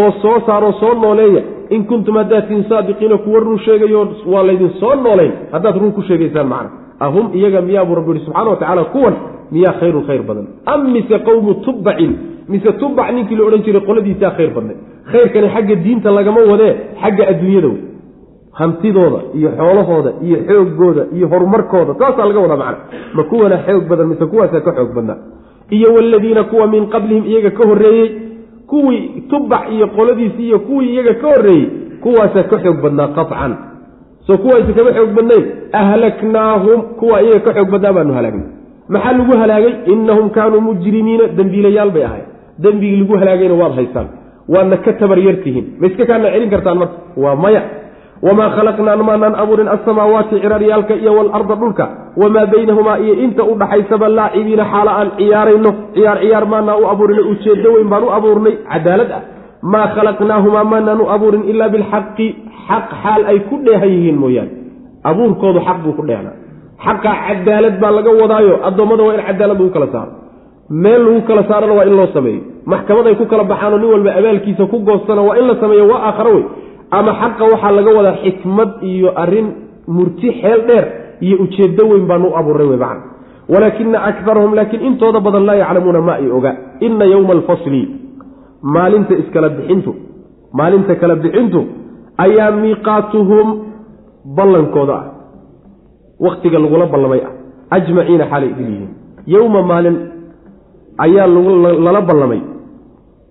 S2: Oo soo saaroo soo nooleeya. In kuntum haddaad tihin saadiqiina kuwa run sheegayo waa laydin soo noolayn haddaad run ku sheegaysaan macna ahum iyaga miyaa buu rabbi yihi subxana wa tacala kuwan miyaa khayrun khayr badan. Am mise qowmu tubbacin mise tubbac ninkii la odhan jiray qoladiisaa khayr badnay. Khayrkani xagga diinta lagama wadee xagga adduunyada wey. Hantidooda iyo xoolahooda iyo xoogooda iyo horumarkooda taasaa laga wadaa macna. Ma kuwana xoog badan mise kuwaasaa ka xoog badnaa. Iyo waladiina kuwa min qablihim iyaga ka horreeyey kuwii tubac iyo qoladiisii iyo kuwii iyaga ka horreeyey kuwaasaa ka xoog badnaa qacan soo kuwaasi kama xoog badnayn ahlaknaahum kuwa iyaga ka xoog badnaa baanu halaagnay maxaa lagu halaagay? Inahum kaanuu mujrimiina dembiilayaal bay ahayd. Dembigii lagu halaagayna waad haysaan waadna ka tabaryartihiin ma iska kaana celin kartaan marka? Waa maya. Wamaa khalaqnaa maanaan abuurin alsamaawaati ciraryaalka iyo waalarda dhulka. Wamaa baynahumaa iyo inta u dhaxaysaba laacibiina xaala aan ciyaarayno. Ciyaar ciyaar maanaa u abuurin ujeeddo weyn baan u abuurnay. Cadaalad ah maa khalaqnaahumaa maanaan u abuurin ilaa bilxaqi xaq xaal ay ku dheehan yihiin mooyaane. Abuurkoodu xaq buu ku dheehnaa xaqa cadaalad baa laga wadaayo addoommada waa in cadaalad lagu kala saaro. Meel lagu kala saarana waa in loo sameeyo. Maxkamaday ku kala baxaanoo nin walba abaalkiisa ku goostana waa in la sameeyo waa aakharo wey ama xaqa waxaa laga wadaa xikmad iyo arrin murti xeel dheer iyo ujeeddo weyn baanu u abuuray wey macna walaakina akarahum laakiin intooda badan laa yaclamuuna ma ay oga. Ina yowma alfasli maalinta iskala bixintu maalinta kala bixintu ayaa miiqaatuhum ballankooda ah. Waktiga lagula ballamay ah. Ajmaciina xaalay idil yowma maalin ayaa lala ballamay.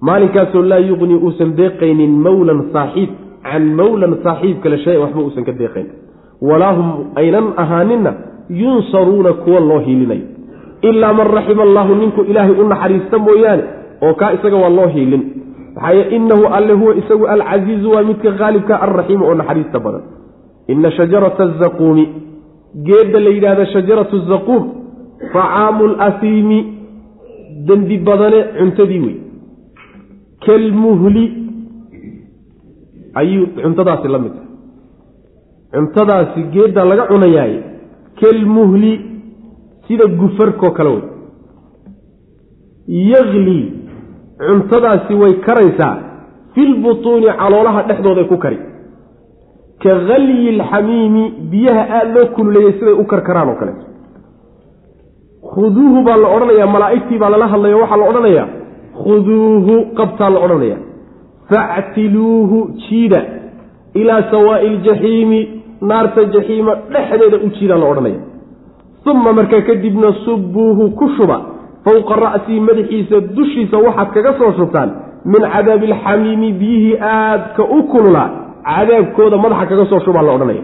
S2: Maalinkaasoo laa yuqni uusan deeqaynin mawlan saaxiib can mawlan saaxiib kale shay-an waxba uusan ka deeqayn. Walaa hum aynan ahaaninna yunsaruuna kuwa loo hiilinayo ilaa man raxima allaahu ninku ilaahay u naxariista mooyaane oo kaa isaga waa loo hiilin. Maxaaye inahu alle huwa isagu alcasiizu waa midka haalibka alraxiimu oo naxariista badan. Ina shajarata azaquumi geedda la yidhahda shajaratu zaquum facaamu lasiimi dembi badane cuntadii wey kalmuhli ayuu cuntadaasi la mid tahay. Cuntadaasi geedda laga cunayaay kalmuhli sida gufarkoo kale wey yagli cuntadaasi way karaysaa filbutuuni caloolaha dhexdooday ku kari. Ka halyi alxamiimi biyaha aada loo kululeeyey siday u karkaraan oo kaleeto khuduuhu baa la odhanayaa malaa'igtii baa lala hadlaya waxaa la odhanayaa khuduuhu qabtaa la odhanaya factiluuhu jiida ilaa sawaa'i iljaxiimi naarta jaxiima dhexdeeda u jiidaa la odhanaya uma markaa kadibna subbuuhu ku shuba fowqa ra'sii madaxiisa dushiisa waxaad kaga soo shubtaan min cadaabi alxamiimi biyihii aadka u kululaa cadaabkooda madaxa kaga soo shubaa la odhanaya.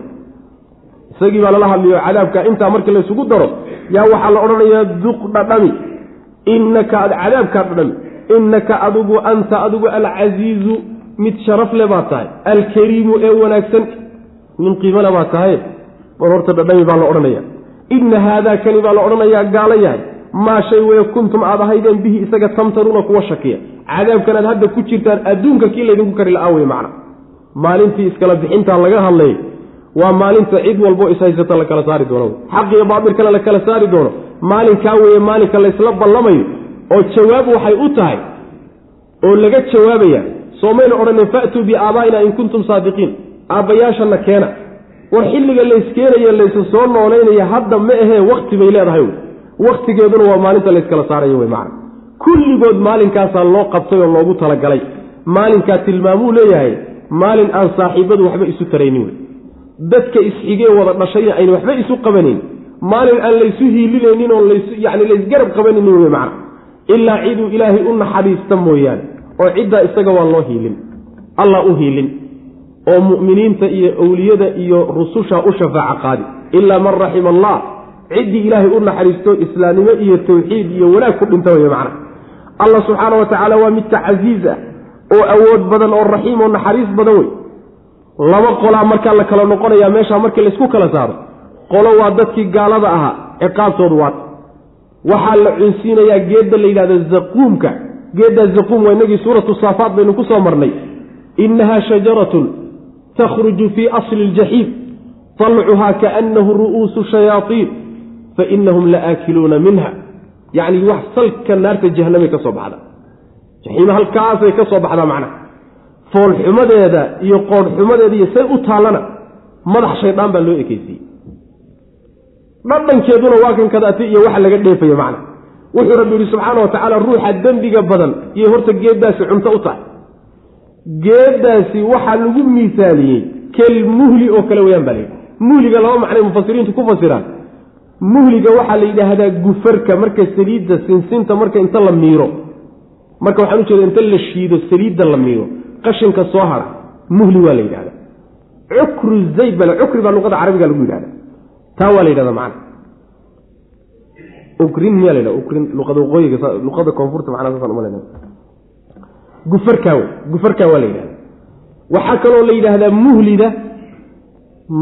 S2: Isagii baa lala hadlayo cadaabka intaa markii laysugu daro yaa waxaa la odhanayaa duq dhadhami innaka ad cadaabkaa dhadhami innaka adigu anta adigu alcasiizu mid sharaf le baa tahay alkariimu ee wanaagsan nin qiimole baa tahay. Bar horta dhadhami baa la odhanaya inna haadaa kani baa la odhanayaa gaalo yahay maa shay weye kuntum aad ahaydeen bihi isaga tamtaruuna kuwa shakiya. Cadaabkan aad hadda ku jirtaan adduunka kii laydinku kari la-aa wey macna. Maalintii iskala bixintaa laga hadlay waa maalinta cid walbo ishaysata la kala saari doono. Xaq iyo baatilkana la kala saari doono. Maalinkaa weeye maalinka laysla ballamayo oo jawaab waxay u tahay oo laga jawaabaya soomayna odhanin fa'tuu biaabaa'ina in kuntum saadiqiin. Aabbayaashana keena. War xilliga layskeenaye laysu soo noolaynaya hadda ma ahee wakti bay leedahay wakhtigeeduna waa maalinta layskala saarayo wey macna. Kulligood maalinkaasaa loo qabtay oo loogu talagalay maalinkaa tilmaamuu leeyahay maalin aan saaxiibadu waxba isu taraynin wey dadka isxigee wada dhashayna ayna waxba isu qabanayn maalin aan laysu hiilinaynin oo lays yani laysgarab qabanaynin wey macna. Ilaa ciduu ilaahay u naxariista mooyaane oo ciddaa isaga waa loo hiilin. Allah u hiilin. Oo mu'miniinta iyo owliyada iyo rususha u shafaaco qaadi. Ilaa man raxima allah ciddii ilaahay u naxariisto islaamnimo iyo tawxiid iyo wanaag ku dhinta wey macna. Allah subxaana wa tacaala waa midka casiiz ah oo awood badan oo raxiim oo naxariis badan wey laba qolaa markaa la kala noqonayaa meeshaa markii laysku kala saaro qolo waa dadkii gaalada ahaa ciqaabtoodu waata waxaa la cunsiinayaa geedda la yidhahdo zaquumka. Geeddaa zaquum waa inagii suuratu saafaat baynu ku soo marnay. Innaha shajaratun takhruju fii asli iljaxiim talcuhaa kaannahu ru'uusu shayaaiin fainahum la aakiluuna minha yacni wax salka naarta jahanamay ka soo baxda jaxiima halkaasay ka soo baxdaa macnaha foolxumadeeda iyo qoodhxumadeeda iyo say u taallana madax shaydaan baa loo ekeysiiyey dhadhankeeduna waa kan kadaati iyo waxa laga dheefayo macna wuxuu rabbi yihi subxaana wa tacaala ruuxa dembiga badan iyo horta geeddaasi cunto u tahay geeddaasi waxaa lagu miisaaliyey kel muhli oo kale weyaan baa layidhi muhliga laba macnay mufasiriintu ku fasiraan muhliga waxaa la yidhaahdaa gufarka marka saliidda sinsinta marka inta la miiro. Marka waxaan ujeeda inta la shiido saliidda la miiro. Qashinka soo hara muhli waa la yidhahda cukru zayd bale cukri baa luqada carabiga lagu yidhahda taa waa la yidhahda macna. Ukrin miyaa la yidhahda ukrin luqada waqooyiga luqada koonfurta macnaa saasaan umaleyna gufarkaa gufarkaa waa la yidhahda waxaa kaloo la yidhaahdaa muhlida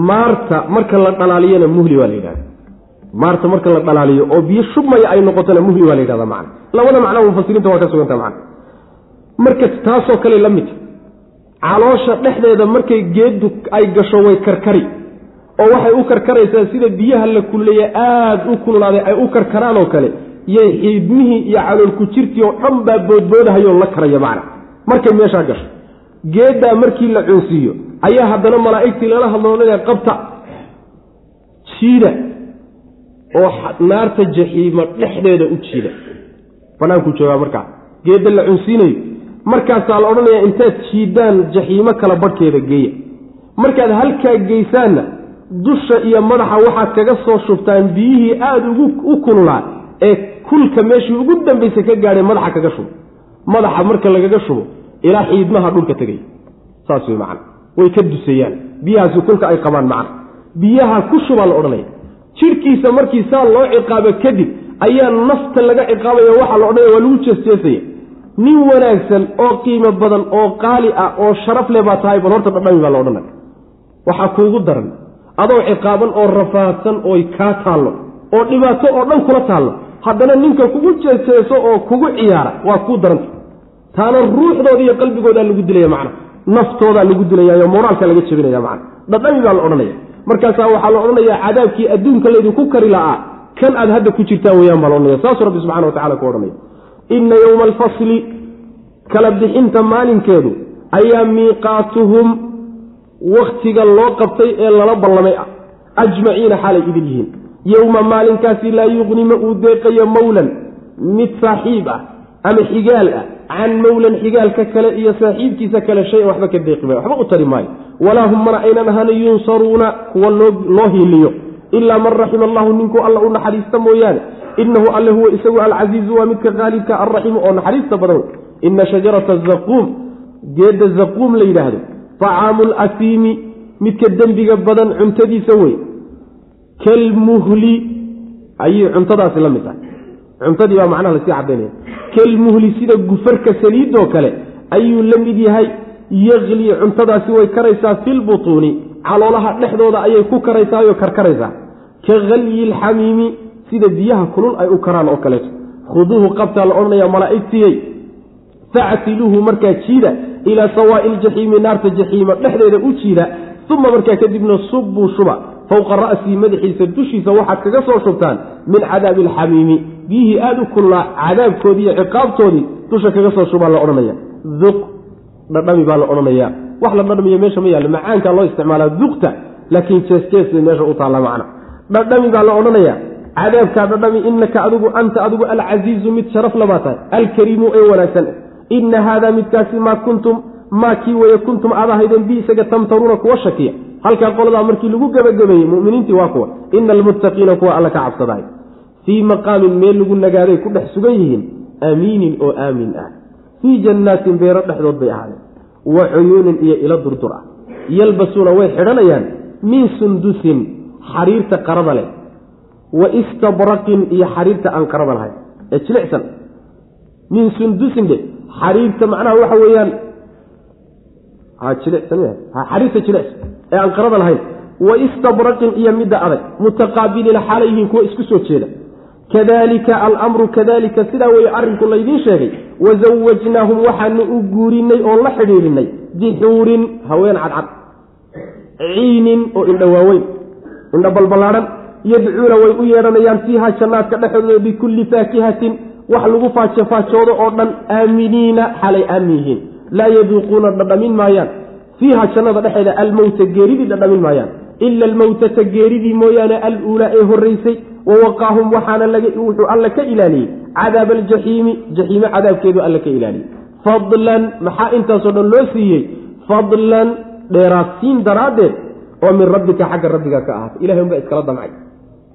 S2: maarta marka la dhalaaliyana muhli waa la yidhahda maarta marka la dhalaaliyo oo biyo shubmaya ay noqotona muhli waa la yidhahda macna. Labada macnaa mufasiriinta waa ka suganta macna. Marka taasoo kale la midta caloosha dhexdeeda markay geeddu ay gasho way karkari. Oo waxay u karkaraysaa sida biyaha la kulleeye aada u kululaaday ay u karkaraan oo kale. Yay xiidmihii iyo caloolku jirtii oo dhan baa boodboodahayoo la karaya macna. Markay meeshaa gasho. Geeddaa markii la cunsiiyo ayaa haddana malaa'igtii lala hadloonaya qabta jiida oo naarta jaxiima dhexdeeda u jiida bannaankuu joogaa markaa geedda la cunsiinayo markaasaa la odhanaya intaad jiidaan jaxiimo kala badhkeeda geeya. Markaad halkaa geysaanna dusha iyo madaxa waxaad kaga soo shubtaan biyihii aada ugu u kululaa ee kulka meeshii ugu dambaysa ka gaadhay madaxa kaga shubo. Madaxa marka lagaga shubo ilaa xiidmaha dhulka tegay saas wey macana way ka dusayaan. Biyahaasi kulka ay qabaan macna. Biyaha ku shubaa la odhanaya jidhkiisa markii saa loo ciqaabo kadib ayaa nafta laga ciqaabaya waxaa la odhanaya waa lagu jeesjeesaya nin wanaagsan oo qiimo badan oo qaali ah oo sharaf leh baa tahay bal horta dhadhami baa la odhanaya waxaa kuugu daran adoo ciqaaban oo rafaadsan oy kaa taallo oo dhibaato oo dhan kula taallo. Haddana ninka kugu jeejeeso oo kugu ciyaara waa kuu daranta taana ruuxdooda iyo qalbigoodaa lagu dilaya macna. Naftoodaa lagu dilayayo moraalka laga jebinaya macna. Dhadhami baa la odhanaya markaasaa waxaa la odhanayaa cadaabkii adduunka laydinku kari la'aa kan aad hadda ku jirtaan weyaan baa la odhanaya saasuu rabbi subxana wa tacala ku odhanaya inna yowma alfasli kala bixinta maalinkeedu ayaa miiqaatuhum wakhtiga loo qabtay ee lala ballamay ah ajmaciina xaalay idin yihiin. Yowma maalinkaasi laa yuqni ma uu deeqayo mawlan mid saaxiib ah ama xigaal ah can mawlan xigaalka kale iyo saaxiibkiisa kale shay waxba ka deeqi maayo waxba u tari maayo walaa hum mana aynan ahaana yunsaruuna kuwa loo hiiliyo ilaa man raxima allahu ninkuu alla u naxariista mooyaane inahu alle huwa isagu alcasiizu waa midka qaalibka alraxiimu oo naxariista badan wey ina shajarata zaquum geedda zaquum la yidhaahdo طacaamu lasiimi midka dembiga badan cuntadiisa wey kalmuhli ayay cuntadaasi la mid tahay cuntadii baa macnaha la sii cadaynaya kalmuhli sida gufarka saliidoo kale ayuu la mid yahay. Yaqli cuntadaasi way karaysaa filbutuuni caloolaha dhexdooda ayay ku karaysaayoo karkaraysaa. Ka halyi lxamiimi sida biyaha kulul ay u karaan oo kaleeto khuduuhu qabtaa la odhanaya malaa'igtiyey factiluuhu markaa jiida ilaa sawaa'i ljaxiimi naarta jaxiima dhexdeeda u jiida. Uma markaa kadibna subbuu shuba. Fowqa ra'sii madaxiisa dushiisa waxaad kaga soo shubtaan min cadaabi alxamiimi biyihii aada u kullaa cadaabkoodii iyo ciqaabtoodii dusha kaga soo shubaa la odhanaya. Duq dhadhami baa la odhanaya. Wax la dhadhamiyo meesha ma yaallo macaankaa loo isticmaalaa duqta laakiin jeesjees bay meesha u taalla macna. Dhadhami baa la odhanaya. Cadaabkaa dhadhami inaka adigu anta adigu alcasiizu mid sharaf labaa tahay. Alkariimu ee wanaagsan. Ina haadaa midkaasi maa kuntum maa kii weye kuntum aad ahaydeen bi isaga tamtaruuna kuwa shakiya. Halkaa qoladaa markii lagu gebagabeeyey muminiintii waa kuwa. Ina almuttaqiina kuwa alla ka cabsadahay fii maqaamin meel lagu nagaaday ku dhex sugan yihiin aamiinin oo aamin ah. Fii jannaatin beero dhexdood bay ahaadeen. Wa cuyuunin iyo ilo durdur ah. Yalbasuuna way xidhanayaan min sundusin xariirta qarada leh. Wa istabraqin iyo xariirta aan qarada lahayn. Ee jilicsan. Min sundusin dhe xariirta macnaha waxa weeyaan xariirta jilicsan ee aan qarada lahayn. Wa istabraqin iyo midda adag. Mutaqaabiliina xaalay yihiin kuwa isku soo jeeda kadalika alamru kadalika sidaa weye arrinku laydiin sheegay wazawajnaahum waxaanu u guurinay oo la xidhiidhinay bixuurin haween cadcad ciinin oo indha waaweyn indha balballaadhan yadcuuna way u yeedhanayaan fiiha jannaadka dhexdooda bikulli faakihatin wax lagu faajofaajoodo oo dhan aaminiina xalay aamin yihiin laa yaduuquuna dhadhamin maayaan fiiha jannada dhexeeda almowta geeridii dhadhamin maayaan ila almowtata geeridii mooyaane aluulaa ee horraysay wawaqaahum waxaana wuxuu alla ka ilaaliyey cadaab aljaxiimi jaxiime cadaabkeedu alla ka ilaaliyey fadlan maxaa intaasoo dhan loo siiyey fadlan dheeraadsiin daraaddeed oo min rabbika xagga rabbiga ka ahaatay ilahay unbaa iskala damcay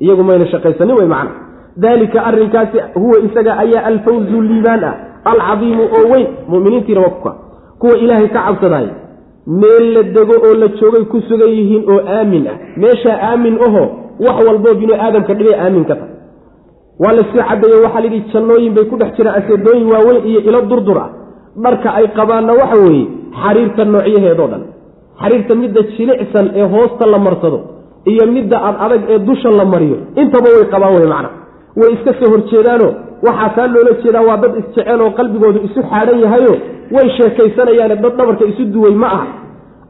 S2: iyagu mayna shaqaysanin wey macna daalika arrinkaasi huwa isaga ayaa alfawzu liibaan ah alcadiimu oo weyn muminiintiina waa kuwa ilaahay ka cabsadaay meel la dego oo la joogay ku sugan yihiin oo aamin ah meeshaa aamin aho wax walboo binu aadamka dhibay aamin ka tahay. Waa la sii caddeeye waxaa layidhi jannooyin bay ku dhex jiraan aseedooyin waaweyn iyo ilo durdur ah. Dharka ay qabaanna waxa weeye xariirta noocyaheedoo dhan. Xariirta midda jilicsan ee hoosta la marsado iyo midda ad adag ee dusha la mariyo intaba way qabaan wey macna. Way iska soo horjeedaano waxaa taa loola jeedaa waa dad isjecel oo qalbigoodu isu xaadhan yahayo way sheekaysanayaane dad dhabarka isu duway ma aha.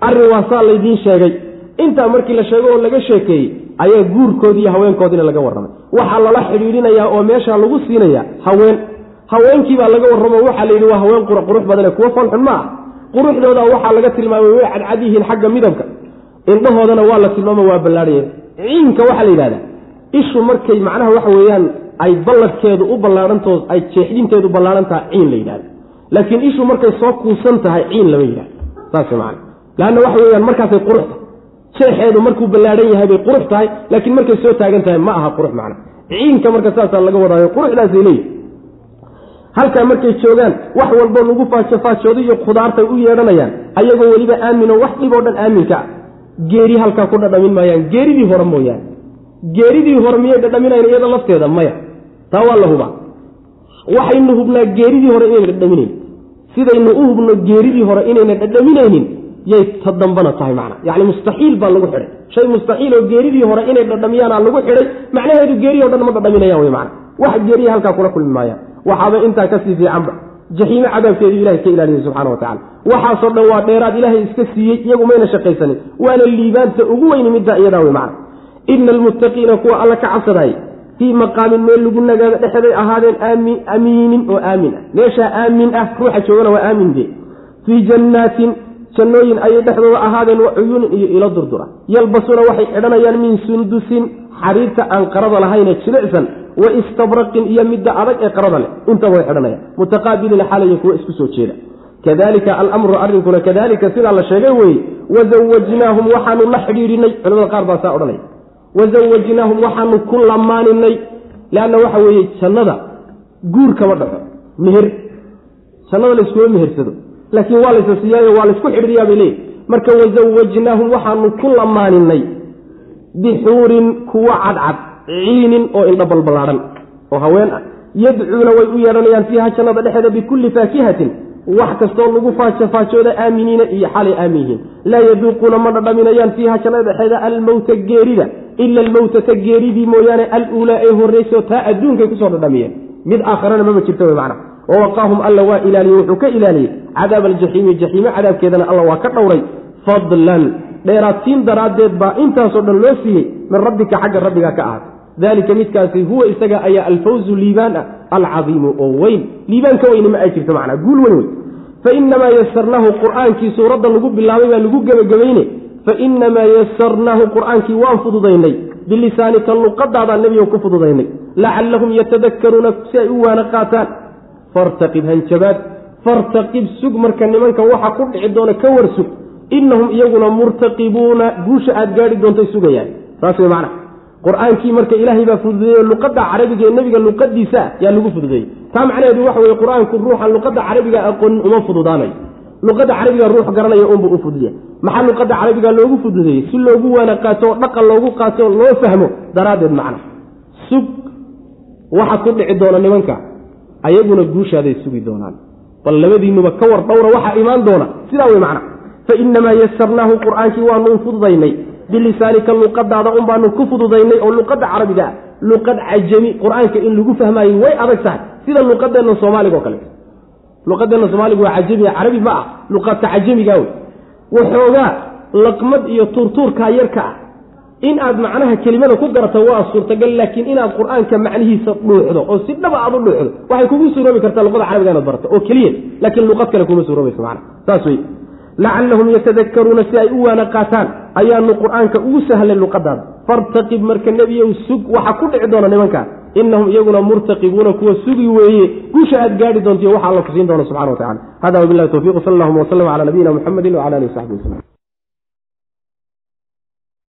S2: Arrin waa saa laydiin sheegay. Intaa markii la sheego oo laga sheekeeyey ayaa guurkoodii iyo haweenkoodiina laga warramay. Waxaa lala xidhiidhinayaa oo meeshaa lagu siinayaa haween. Haweenkiibaa laga warramo waxaa la yidhi waa haween qurux badane kuwo falxun ma ah. Quruxdooda waxaa laga tilmaamay way cadcad yihiin xagga midabka. Indhahoodana waa la tilmaama waa ballaadhaya. Ciinka waxaa la yidhahdaa ishu markay macnaha waxa weeyaan ay balladkeedu u ballaadhantood ay jeexdinteedu ballaadhan tahay ciin la yidhahda laakiin ishu markay soo kuusan tahay ciin lama yidhahdo saas man leanna waxa weyaan markaasay qurux tahay jeexeedu markuu ballaadhan yahay bay qurux tahay laakiin markay soo taagan tahay ma aha qurux macna. Ciinka marka saasaa laga wadaayo quruxdaasay leeyihi halkaa markay joogaan wax walboo lagu faajofaajoodo iyo khudaartay u yeedhanayaan ayagoo weliba aamino wax dhib oo dhan aaminka ah. Geeri halkaa ku dhadhamin maayaan geeridii hore mooyaane. Geeridii hore miyay dhadhaminayn iyada lafteeda? Maya. Taa waa la hubaa. Waxaynu hubnaa geeridii hore inayna dhadhaminayn sidaynu u hubno geeridii hore inayna dhadhaminaynin yay ta dambana tahay macna. Yacni mustaxiil baa lagu xidhay shay mustaxiil oo geeridii hore inay dhadhamiyaana lagu xidhay macnaheedu geerihi o dhan ma dhadhaminayaan wey macna. Wax geeriya halkaa kula kulmi maayaan waxaaba intaa ka sii fiicanba jaxiime cadaabkeedu ilahay ka ilaaliyay subxana watacala waxaasoo dhan waa dheeraad ilaahay iska siiyey iyagu mayna shaqaysanin waana liibaanta ugu weyni middaa iyadaa wey macna. Ina almuttaqiina kuwa alla ka cabsadaay fii maqaamin meel lagu nagaado dhexeeday ahaadeen amiinin oo aamin ah. Meeshaa aamin ah ruuxa joogana waa aamin dee. Fii jannaatin jannooyin ayay dhexdooda ahaadeen wa cuyuunin iyo ilo durdura yalbasuuna waxay xidhanayaan min sundusin xariirta aan qarada lahayne jilicsan wa istabraqin iyo midda adag ee qarada leh. Intaba way xidhanayaan. Mutaqaabiliina xaalaya kuwa isku soo jeeda. Kadalika alamru arrinkuna kadalika sidaa la sheegay weeye wazawajnaahum waxaanu la xidhiidhinay. Culamada qaar baa saa odhanaya. Wazawajnaahum waxaanu ku lamaaninay leanna waxa weeye jannada guur kama dhaxo meher jannada layskuma mehersado laakiin waa laysa siiyaayo waa laysku xidhiiriyaa bay leeyihi marka wazawajnaahum waxaanu ku lamaaninay bixuurin kuwa cadcad ciinin oo indha balballaadhan oo haween ah. Yadcuuna way u yeedhanayaan fiiha jannada dhexeeda bikulli faakihatin wax kastoo lagu faajofaajooda aaminiina iyo xalay aamin yihiin laa yaduuquuna ma dhadhaminayaan fiiha jannada dhexeeda almowta geerida ila almowtata geeridii mooyaane aluulaa ee horreyso taa adduunkay ku soo dhadhamiyeen. Mid aakharana maba jirta wey macna wawaqaahum alla waa ilaaliyey wuxuu ka ilaaliyey cadaab aljaxiimi jaxiime cadaabkeedana alla waa ka dhowray fadlan dheeraadsiin daraaddeed baa intaasoo dhan loo siiyey min rabbika xagga rabbiga ka ahaatay dalika midkaasi huwa isaga ayaa alfawzu liibaan ah alcadiimu oo weyn liibaan ka weyni ma ay jirto macnaa guul weyn wey fainamaa yasarnaahu qur'aankii suuradda lagu bilaabay baa lagu gebagabayne fainamaa yasarnaahu qur'aankii waan fududaynay bilisaanika luqadaadaan nebigo ku fududaynay lacallahum yatadakkaruuna si ay u waana qaataan fartaqib hanjabaad fartaqib sug marka nimanka waxa ku dhici doona ka war sug. Innahum iyaguna murtaqibuuna guusha aad gaadhi doontay sugayaan. Saas wey macna. Qur'aankii marka ilaahay baa fududeeyey luqadda carabiga ee nebiga luqadiisa yaa lagu fududeeyey. Taa macnaheedu waxa weye qur'aanku ruuxan luqadda carabiga aqoonin uma fududaanayo luqadda carabiga ruux garanaya unbuu u fududiya maxaa luqadda carabiga loogu fududeeyey? Si loogu waana qaato oo dhaqan loogu qaato oo loo fahmo daraaddeed macna. Sug waxa ku dhici doona nimanka ayaguna guushaaday sugi doonaan. Bal labadiinuba ka war dhowra waxaa imaan doona. Sidaa wey macna. Fa inamaa yasarnaahu qur'aankii waanu fududaynay. Bilisaanika luqadaada un baanu ku fududaynay oo luqadda carabiga ah. Luqad cajami qur'aanka in lagu fahmaayo way adag tahay. Sida luqadeenna soomaaliga o kale. Luqadeenna soomaaliga waa cajami carabi ma ah. Luqadka cajamiga wey waxoogaa laqmad iyo tuurtuurkaa yarka ah in aad macnaha kelimada ku garato waa suurtagal laakiin inaad qur'aanka macnihiisa dhuuxdo oo si dhaba aad u dhuuxdo waxay kugu suuroobi kartaa luqada carabiga inaad barato oo keliya laakiin luqad kale kuma suuroobaysa mana saas wey lacallahum yatadakaruuna si ay u waana qaataan ayaanu qur'aanka ugu sahlay luqadaada fartaqib marka nebiyow sug waxa ku dhici doona nimankaa inahum iyaguna murtaqibuuna kuwa sugi weeye guusha aad gaari doontiyo waxa alla ku siin doona subxana wa tacala hada wabilahi towfiq sal allahuma waslm cala nabiyina muxamedi wcala alihi w saxbi